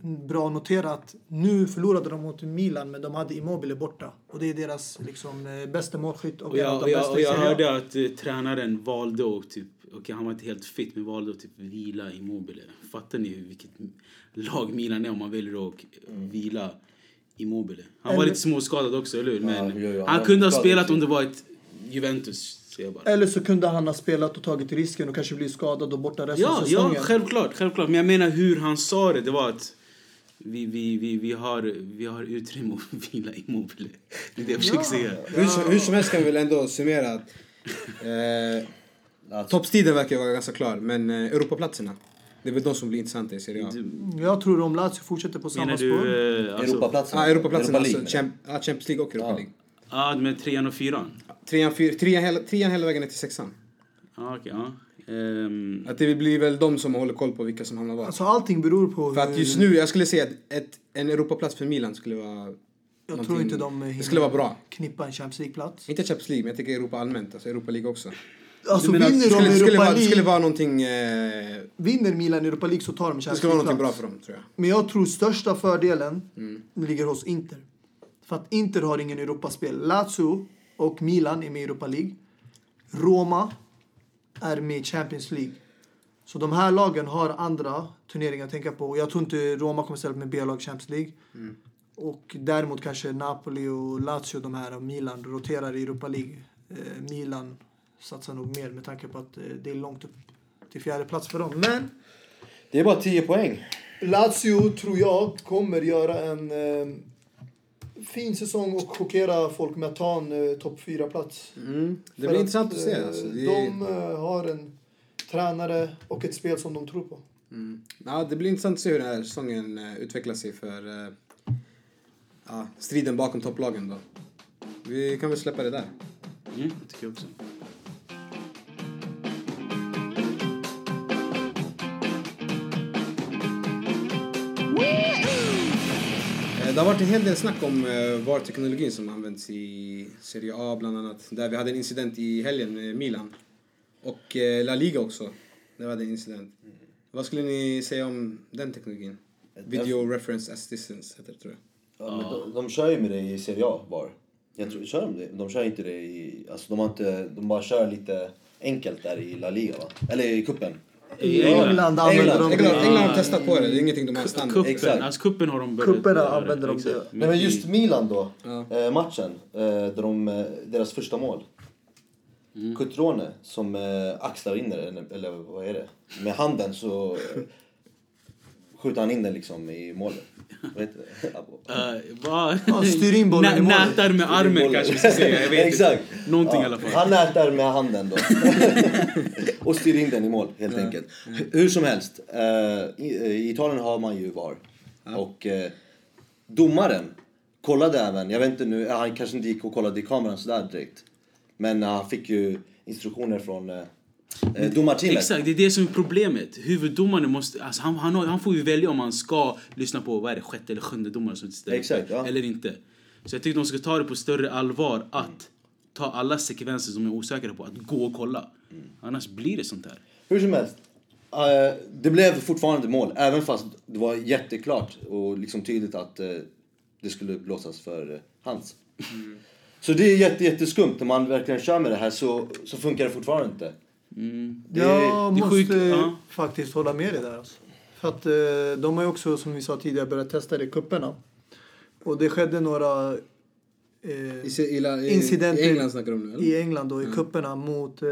bra att notera att nu förlorade de mot Milan men de hade Immobile borta. Och det är deras liksom, eh, bästa målskytt och, Och en av jag, de och jag, bästa och jag A. hörde att eh, tränaren valde att typ, okej han var inte helt fit, men valde att typ vila Immobile. Fattar ni vilket lag Milan är om man väljer att vila Immobile? Han var lite småskadad också, eller hur? Men jo, jo, han kunde ha spelat om det var ett Juventus. Eller så kunde han ha spelat och tagit risken och kanske blivit skadad och borta resten Ja, av ja, säsongen. självklart, självklart. Men jag menar hur han sa det, det var att vi, vi, vi, vi, har, vi har utrymme att vila Immobile. Det är det jag försöker säga. Hur, som- hur som helst kan vi väl ändå summera att eh, Alltså, toppstriden verkar vara ganska klar, men eh, Europaplatserna, det är väl de som blir intressanta i Serie A. Jag tror om Lazio fortsätter på samma Menar du... Eh, alltså, Europaplatsen. Ja, Europaplatserna, Europa alltså Champ- ja, Champions League och Europa. League. Ja, med trean och fyran? Trean, fyr, trean, hela, trean hela vägen ner till sexan. Ja, okej. ja. Ehm, Att det blir väl de som håller koll på vilka som hamnar var. Alltså allting beror på För att just nu, jag skulle säga att ett, en Europaplats för Milan skulle vara... Jag tror inte de hinner Det skulle vara bra. knippa en Champions League-plats. Inte Champions League, men jag tänker Europa allmänt. Alltså Europa League också. Alltså menar vinner de skulle, skulle, Europa vara, skulle League, vara någonting... Eh, vinner Milan Europa League så tar de en det Champions skulle vara någonting bra för dem, tror jag. Men jag tror största fördelen Mm. ligger hos Inter. För att Inter har ingen Europaspel. Lazio och Milan är med i Europa League. Roma är med i Champions League. Så de här lagen har andra turneringar att tänka på. Jag tror inte Roma kommer ställa upp med B-lag Champions League. Mm. Och däremot kanske Napoli och Lazio, de här och Milan, roterar i Europa League. Eh, Milan satsar nog mer med tanke på att eh, det är långt upp till fjärde plats för dem. Men Det är bara 10 poäng. Lazio tror jag kommer göra en eh, fin säsong och chockera folk med att ta en eh, topp 4-plats. Mm. Det blir intressant att se. eh, Alltså. Det, De eh, har en tränare och ett spel som de tror på. mm. ja, det blir intressant att se hur den här säsongen eh, utvecklar sig för eh, ja, striden bakom topplagen. Då. Vi kan väl släppa det där. Mm, det tycker jag också. Det har varit en hel del snack om eh, VAR-teknologin som används i Serie A bland annat. Där vi hade en incident i helgen med Milan. Och eh, La Liga också. Där vi hade en incident. Vad skulle ni säga om den teknologin? Video Reference Assistance heter det tror jag. Ja, men de, de kör ju med det i Serie A var. Jag tror, kör de det? De kör inte det i... Alltså de har inte... De bara kör lite enkelt där i La Liga va? Eller i cupen. I England, England. använder de England. England har testat på det, det är ingenting de har standard. Kuppen, Exakt. alltså kuppen har de börjat Kupperna göra, använder de det. Nej men just Milan då, Ja. eh, matchen, eh, där de, eh, deras första mål. Mm. Cutrone som eh, axlar in den, eller vad är det? Med handen så skjuter han in den liksom i målet. Vad heter det? Vad? Ja, styr in bollen i målet. Nätar med armen kanske vi ska säga. Jag vet Exakt. inte. Någonting i alla fall. Han nätar med handen då. och styr in den i mål helt enkelt. Hur som helst, eh, i, i Italien har man ju VAR. Och eh, domaren kollade även, jag vet inte nu, han kanske inte gick och kollade i kameran sådär direkt. Men eh, han fick ju instruktioner från eh, eh, domarteamet. Exakt, det är det som är problemet. Huvuddomaren måste, alltså han, han, han får ju välja om han ska lyssna på vad är det, sjätte eller sjunde domaren som sitter Exakt, ja. eller inte. Så jag tycker de ska ta det på större allvar att ta alla sekvenser som de är osäkra på, att gå och kolla. Mm. Annars blir det sånt här. Hur som helst. eh, det blev fortfarande mål, även fast det var jätteklart och liksom tydligt att eh, det skulle blåsas för eh, hans. Så det är jätte, jätteskumt. När man verkligen kör med det här så, så funkar det fortfarande inte. Det, Jag det är måste sjukt, ja. faktiskt hålla med dig där. Alltså. För att eh, de har ju också, som vi sa tidigare, börjat testa det i kupperna. Och det skedde några eh, I, i, incidenter I England snackar de nu eller? i England då, i kupperna mot eh,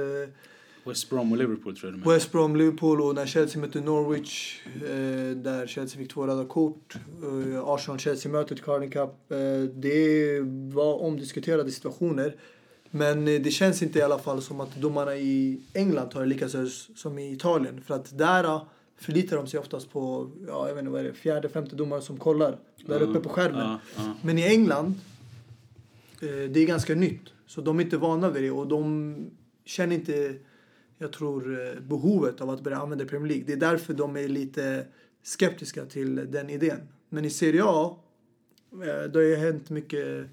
West Brom och Liverpool tror jag de är. West Brom, Liverpool och när Chelsea mötte Norwich eh, där Chelsea fick två röda kort. Eh, Arsenal-Chelsea-mötet, Carling Cup. Eh, det var omdiskuterade situationer. Men eh, det känns inte i alla fall som att domarna i England det lika som i Italien. För att där förlitar de sig oftast på, ja, jag vet inte vad är det, fjärde, femte domare som kollar där uppe på skärmen. Ja. Men i England, eh, det är ganska nytt. Så de är inte vana vid det och de känner inte, jag tror, eh, behovet av att börja använda Premier League. Det är därför de är lite skeptiska till den idén. Men i Serie A, det har ju hänt mycket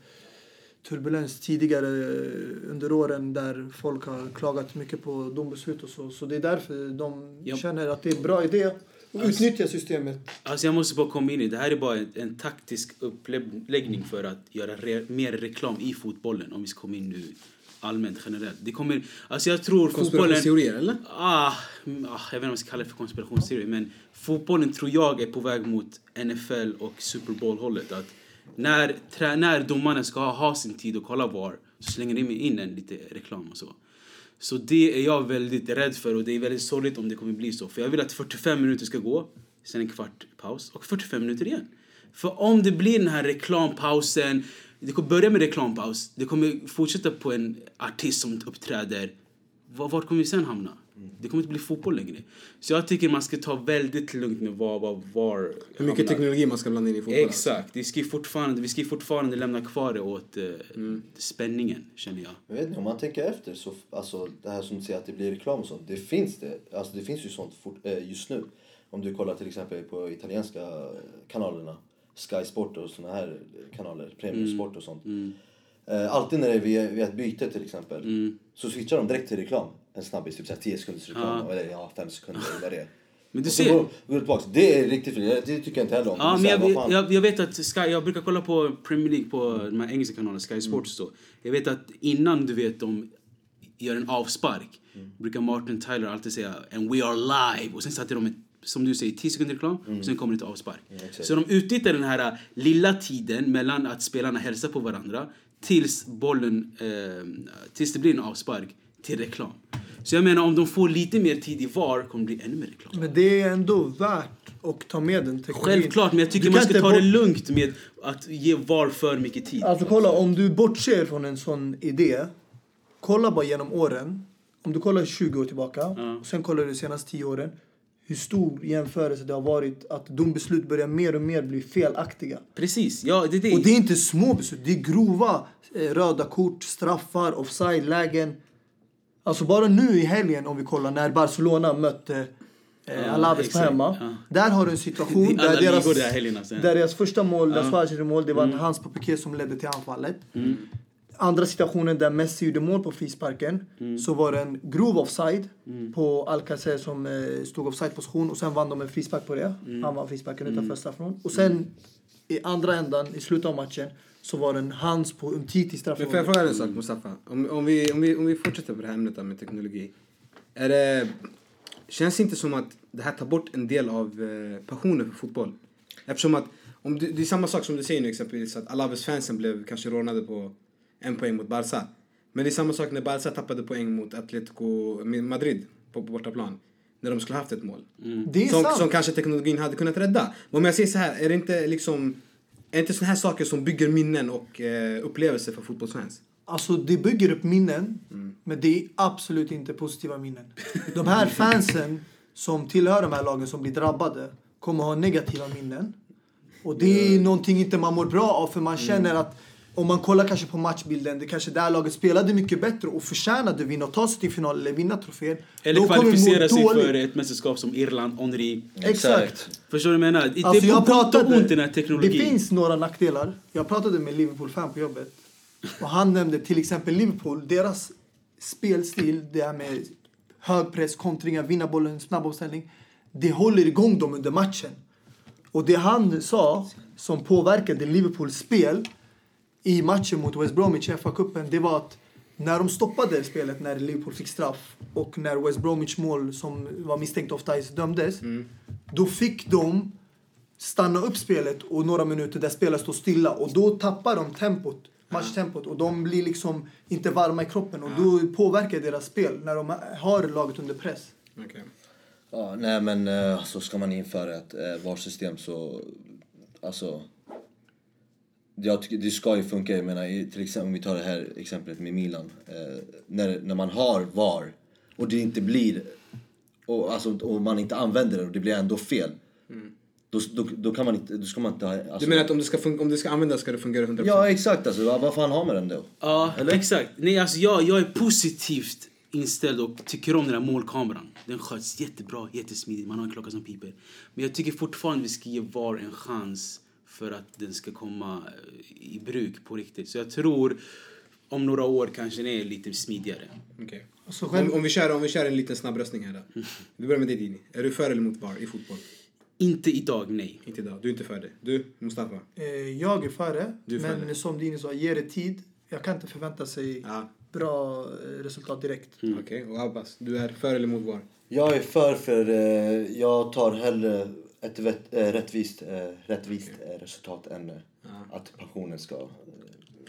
turbulens tidigare eh, under åren där folk har klagat mycket på dombeslut och så. Så det är därför de Ja. känner att det är en bra idé att utnyttja systemet. Alltså jag måste bara komma in i det. här är bara en, en taktisk uppläggning för att göra re, mer reklam i fotbollen. Om vi ska komma in nu allmänt, generellt. Det kommer, alltså jag tror fotbollen... Konspirationsteorier eller? Ah, mm, ah, jag vet inte om jag ska kalla det för konspirationsteori, men fotbollen tror jag är på väg mot NFL och Super Bowl-hållet. Att när, trä, när domaren ska ha, ha sin tid och kolla VAR så slänger de in en lite reklam och så. Så det är jag väldigt rädd för och det är väldigt sorgligt om det kommer bli så. För jag vill att 45 minuter ska gå, sen en kvart paus och 45 minuter igen. För om det blir den här reklampausen, det kommer börja med reklampaus, det kommer fortsätta på en artist som uppträder. Var- var kommer vi sen hamna? Det kommer inte bli fotboll längre. Så jag tycker man ska ta väldigt lugnt med var, var, var Hur mycket hamnar. teknologi man ska blanda in i fotboll. alltså. Exakt. Vi ska fortfarande, vi ska fortfarande lämna kvar det åt eh, spänningen, känner jag. Jag vet inte, om man tänker efter så, alltså det här som du säger att det blir reklam och sånt. Det finns det, alltså det finns ju sånt fort, eh, just nu. Om du kollar till exempel på italienska kanalerna, Sky Sport och såna här kanaler, Premium Sport och sånt. Eh, alltid när det är vid, vid ett byte till exempel, så switchar de direkt till reklam. En snabbis, typ såhär 10 sekunders reklam, Ja. eller ja, 5 sekunder eller det. Men du ser- går, går det är riktigt fel, det tycker jag inte heller om. Ja, men jag, jag, jag vet att Sky, jag brukar kolla på Premier League på de här engelska kanalerna, Sky Sports då. Jag vet att innan du vet de gör en avspark brukar Martin Tyler alltid säga and we are live och sen sätter de ett, som du säger 10 sekunder reklam och sen kommer det ett avspark. exakt. Så de utnyttjar den här äh, lilla tiden mellan att spelarna hälsar på varandra tills bollen, eh, tills det blir en avspark till reklam. Så jag menar om de får lite mer tid i VAR kommer det bli ännu mer reklam. Men det är ändå värt att ta med den teknologin. Självklart, men jag tycker man ska ta det lugnt med att ge VAR för mycket tid. Alltså kolla, om du bortser från en sån idé. Kolla bara genom åren. Om du kollar 20 år tillbaka och sen kollar du de senaste 10 åren. Hur stor jämförelse det har varit att dombeslut börjar mer och mer bli felaktiga. Precis, ja det är det. Och det är inte små beslut, det är grova eh, röda kort, straffar, offside-lägen. Alltså bara nu i helgen om vi kollar när Barcelona mötte eh, Alaves på hemma. ja. Där har du en situation där deras, där alltså. där deras första mål, Ja. Suarez mål, det var Mm. en hands på Piqué som ledde till anfallet. Andra situationen där Messi gjorde mål på frisparken Mm. så var det en grov offside på Alcacer som eh, stod offside position och sen vann de en frispark på det. Mm. Han vann frisparken utanför straffområdet. Och sen i andra ändan, i slutet av matchen, så var det en hands på Umtiti i Men får jag fråga dig en sak Mustafa? Om, om, vi, om, vi, om vi fortsätter på det här ämnet med teknologi. Är det, känns det inte som att det här tar bort en del av eh, passionen för fotboll? Eftersom att, om du, det är samma sak som du säger nu exempelvis att Alaves-fansen blev kanske rånade på en poäng mot Barca. Men det är samma sak när Barca tappade poäng mot Atletico Madrid på, på bortaplan. När de skulle haft ett mål. Det är som, sant. som kanske teknologin hade kunnat rädda. Men om jag säger så här, är det inte liksom är inte såna här saker som bygger minnen och eh, upplevelser för fotbollsfans? Alltså det bygger upp minnen, Mm. men det är absolut inte positiva minnen. De här fansen som tillhör de här lagen som blir drabbade kommer ha negativa minnen. Och det är någonting inte man mår bra av för man Mm. känner att om man kollar kanske på matchbilden, det kanske det här laget spelade mycket bättre och förtjänade att vinna och ta sig till final eller vinna troféer. Eller kvalificera sig dåligt. för ett mästerskap som Irland, Henri. Exakt. Förstår du vad jag menar? Det Alltså är jag pratade, ont den här teknologin. det finns några nackdelar. Jag pratade med Liverpool-fan på jobbet. Och han nämnde till exempel Liverpool, deras spelstil, det här med hög press, kontringar, vinna bollen, snabb omställning. Det håller igång dem under matchen. Och det han sa som påverkade Liverpools spel i matchen mot West Bromwich i FA-cupen, det var att när de stoppade spelet när Liverpool fick straff och när West Bromwich mål som var misstänkt offside dömdes, då fick de stanna upp spelet och några minuter där spelet står stilla och då tappar de tempot, matchtempot och de blir liksom inte varma i kroppen och då påverkar deras spel när de har laget under press. Okay. Ja, nej men eh, så ska man införa ett eh, VAR-system så... Alltså... Jag tycker det ska ju funka. Jag menar, till exempel om vi tar det här exemplet med Milan. Eh, när, när man har VAR och det inte blir... Och, alltså, och man inte använder det och det blir ändå fel. Då, då, då kan man inte... Då ska man inte ha... Alltså, Du menar att om det ska, fun- om det ska användas ska det fungera 100%? Ja, exakt alltså. Vad, vad fan har man den då? Ja, exakt. Nej, alltså jag, jag är positivt inställd och tycker om den här målkameran. Den sköts jättebra, jättesmidigt, man har en klocka som piper. Men jag tycker fortfarande vi ska ge VAR en chans för att den ska komma eh, i bruk på riktigt. Så jag tror om några år kanske den är lite smidigare. Okej. Själv- Om, om, vi kör, om vi kör en liten snabb röstning här då. Vi börjar med dig Dini. Är du för eller mot VAR i fotboll? Inte idag, nej. Inte idag. Du är inte för det. Du, Mustafa? Eh, Jag är för det, Du är för men det. som Dini sa, ge det tid. Jag kan inte förvänta sig Ja. bra eh, resultat direkt. Okej. Och Abbas? Du är för eller mot VAR? Jag är för för eh, jag tar hellre ett vet, eh, rättvist, eh, rättvist eh, resultat än eh, att pensionen ska... Eh,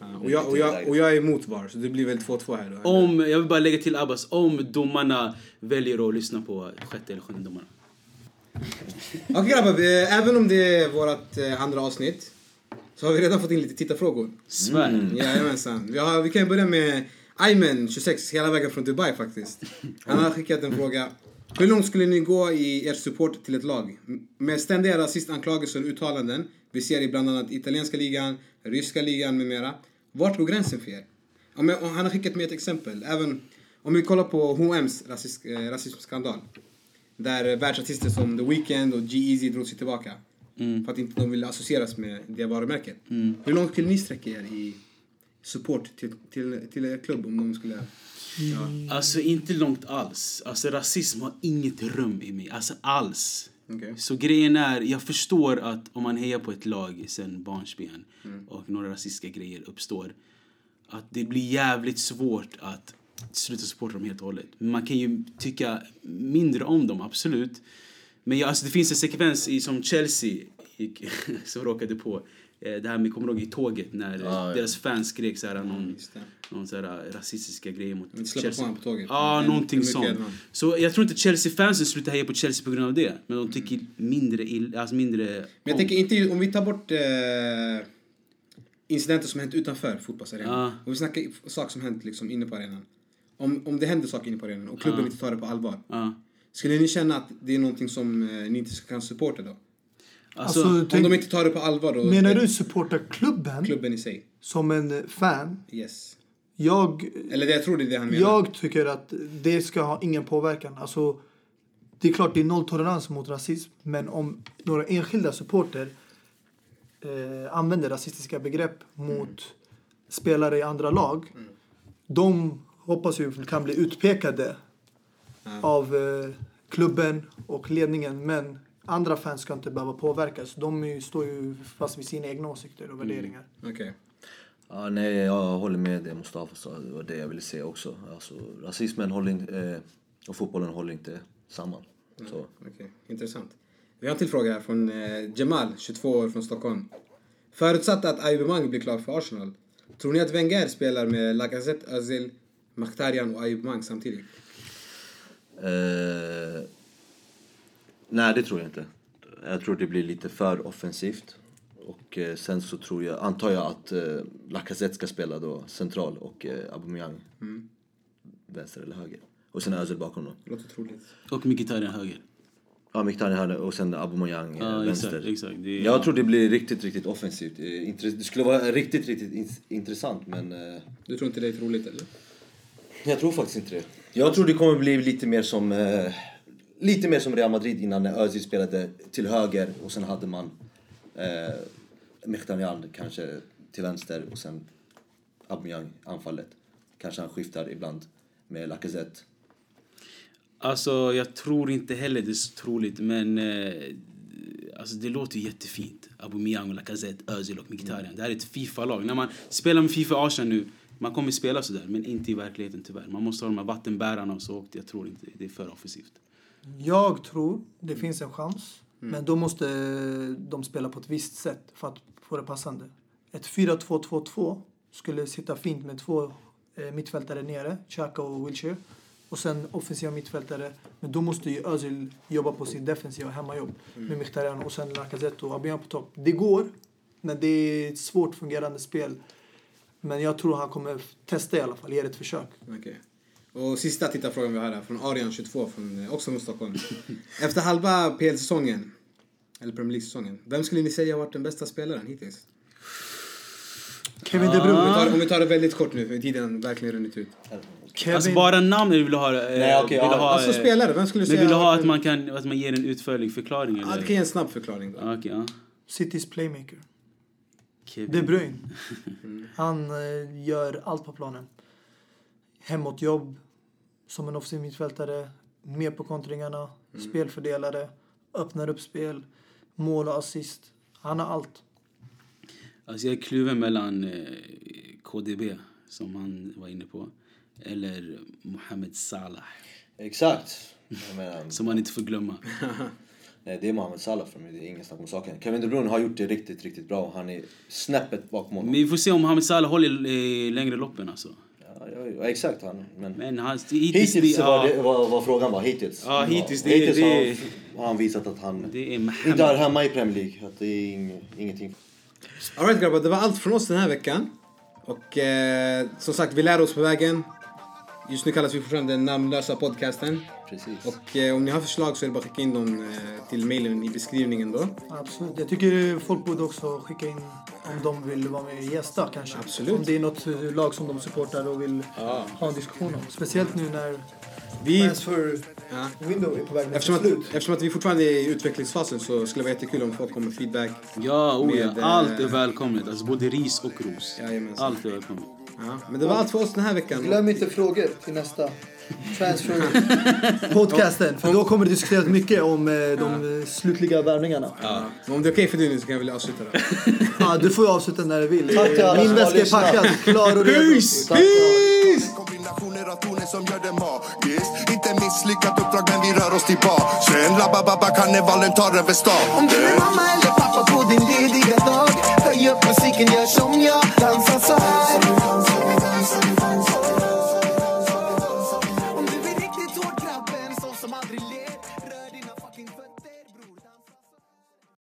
Ja, och, jag, och, jag, och jag är emot VAR, så det blir väl 2-2 här då? Om, jag vill bara lägga till Abbas, om domarna väljer att lyssna på sjätte eller sjunde domarna. Okej grabbar, vi, även om det är vårt andra avsnitt så har vi redan fått in lite tittarfrågor. Svär. Mm. Jajamensan. Vi, har, vi kan börja med Aymen, 26, hela vägen från Dubai faktiskt. Han har skickat en fråga. Hur långt skulle ni gå i er support till ett lag? Med ständiga rasistanklagelser och uttalanden vi ser i bland annat italienska ligan, ryska ligan med mera. Vart går gränsen för er? Om jag, om han har skickat med ett exempel. Även om vi kollar på H&M's rasism, eh, rasismskandal. Där världsartister som The Weeknd och G-Eazy drog sig tillbaka. För att inte de ville associeras med det varumärket. Hur långt skulle ni sträcka er i support till, till, till er klubb om de skulle... Ja. Alltså inte långt alls. Alltså rasism har inget rum i mig. Alltså alls. Okej. Så grejen är, jag förstår att om man hejar på ett lag sen barnsben och några rasistiska grejer uppstår. Att det blir jävligt svårt att sluta supporta dem helt och hållet. Man kan ju tycka mindre om dem, absolut. Men jag, alltså det finns en sekvens i, som Chelsea gick, som råkade på det här med, kommer du ihåg i tåget när Ja, ja. deras fans skrek så här, någon, det. någon så här, rasistiska grejer mot släppa på på tåget. Ja, En- någonting sånt. Så jag tror inte Chelsea-fansen slutar heja på Chelsea på grund av det. Men de tycker mindre illa, alltså mindre Men jag tänker inte, om vi tar bort eh, incidenter som hänt utanför fotbollsarenan. Ja. Om vi snackar saker som hänt liksom inne på arenan. Om, om det händer saker inne på arenan och klubben Ja. inte tar det på allvar. Ja. Skulle ni känna att det är någonting som eh, ni inte kan supporta då? Alltså, Alltså, Om tänk, de inte tar det på allvar då? menar du supporta klubben Klubben i sig? som en eh, fan? Yes. Jag, Eller det, jag tror det är det han menar. jag tycker att det ska ha ingen påverkan. Alltså, det är klart det är nolltolerans mot rasism, men om några enskilda supporter eh, använder rasistiska begrepp mot spelare i andra lag, de hoppas ju kan bli utpekade Ja. av eh, klubben och ledningen, men andra fans ska inte behöva påverkas. De ju, står ju fast vid sina egna åsikter och värderingar. Okej. Ja, nej, jag håller med det Mustafa sa. Det var det jag ville säga också. Alltså, rasismen håller inte, eh, och fotbollen håller inte samman. Så. Okej, intressant. Vi har en till fråga här från eh, Jamal, 22 år från Stockholm. Förutsatt att Aubameyang blir klar för Arsenal, tror ni att Wenger spelar med Lacazette, Özil, Mkhitaryan och Aubameyang samtidigt? Eh, nej, det tror jag inte. Jag tror det blir lite för offensivt. Och eh, sen så tror jag, antar jag att eh, Lacazette ska spela då central och eh, Aubameyang vänster eller höger. Och sen Özil bakom då. Låter troligt. och Mkhitaryan höger. Ja, Mkhitaryan höger och sen Aubameyang eh, Ja, vänster. exakt. exakt. Det Jag tror det blir riktigt, riktigt offensivt. Eh, Det skulle vara riktigt, riktigt in- intressant men eh, Du tror inte det är troligt eller? jag tror faktiskt inte det. Jag tror det kommer bli lite mer som eh, lite mer som Real Madrid innan när Özil spelade till höger och sen hade man eh, Mkhitaryan kanske till vänster och sen Aubameyang anfallet. Kanske han skiftar ibland med Lacazette. Alltså, jag tror inte heller det är så troligt, men... Eh, alltså, det låter jättefint. Aubameyang, Lacazette, Özil och Mkhitaryan. Det här är ett Fifa-lag. När man spelar med Fifa Arsenal nu, man kommer spela sådär, men inte i verkligheten tyvärr. Man måste ha de här vattenbärarna och så, och jag tror inte det är för offensivt. Jag tror det finns en chans. Men då måste de spela på ett visst sätt för att få det passande. Ett 4-2-2-2 skulle sitta fint med två eh, mittfältare nere, Xhaka och Wilshere. Och sen offensiva mittfältare. Men då måste ju Özil jobba på sin defensiva hemmajobb med Mkhitaryan och sen Lacazette och Aubameyang på topp. Det går, men det är ett svårt fungerande spel. Men jag tror han kommer testa i alla fall, ge det ett försök. Okej. Och sista tittarfrågan vi har här från Arian, 22, från, eh, också från Stockholm. Efter halva PL-säsongen, eller Premier League-säsongen, vem skulle ni säga har varit den bästa spelaren hittills? Kevin De Om vi Bruyne. tar, om vi tar det väldigt kort nu, för tiden verkligen runnit ut. Kevin, Alltså bara namn eller vill du ha... Eh, Nej, okej, vill ja, ha Alltså eh, spelare, vem skulle du Men säga vill du har ha att man, kan, att man ger en utförlig förklaring? Ja, Eller? det kan ge en snabb förklaring då. Ja, okej, ja. Citys playmaker. Kevin. De Bruyne. Han gör allt på planen. Hemåtjobb, som en offensiv mittfältare, med på kontringarna, spelfördelare, öppnar upp spel, mål och assist. Han har allt. Alltså jag är kluven mellan eh, KDB, som han var inne på, eller Mohamed Salah, Exakt. Menar, som man inte får glömma. Nej, det är Mohamed Salah för mig. Det är ingen snack om saken. Kevin De Bruyne har gjort det riktigt, riktigt bra. Han är snäppet bakom Men honom. vi får se om Mohamed Salah håller i längre loppen alltså. Ja, exakt. Han, men... Men han, hittills, Hittills det, var ja, det vad, vad frågan var. Hittills. Ja, hittills, det- hittills det- har, har han visat att han det är inte är hemma i Premier League. Att det är ing, ingenting. Alright grabbar, det var allt från oss den här veckan. Och eh, som sagt, vi lär oss på vägen. Just nu kallas vi fortfarande den namnlösa podcasten. Precis. Och eh, om ni har förslag så är det bara att skicka in dem eh, till mailen i beskrivningen då. Absolut. Jag tycker folk borde också skicka in om de vill vara med och gästa kanske. Absolut. Om det är något eh, lag som de supportar och vill ha en diskussion om. Speciellt nu när Vi, transfer ja, window är på väg eftersom, att, slut. eftersom att vi fortfarande är i utvecklingsfasen så skulle det vara jättekul om folk kommer med feedback. Ja, oh, ja, Med, eh, allt är välkommet. Alltså både ris och ros. Jajamensan. Allt är välkommet. Ja, men det var allt för oss den här veckan. Glöm inte frågor till nästa transfer podcasten. För då kommer det diskuteras mycket om eh, de slutliga värvningarna. Ja. Men om det är okej för dig nu så kan jag väl avsluta då. Ja, du får ju avsluta när du vill. Tack till alla Min som har väska är lyssnat. packad, klar och redo. Peace! Tack. Kombinationer av toner som gör det magiskt Inte misslyckat uppdrag men vi rör oss tillbaka Sen rabba-babba karnevalen tar över stan Om du är mamma eller pappa på din lediga dag Höj upp Musiken gör som jag dansar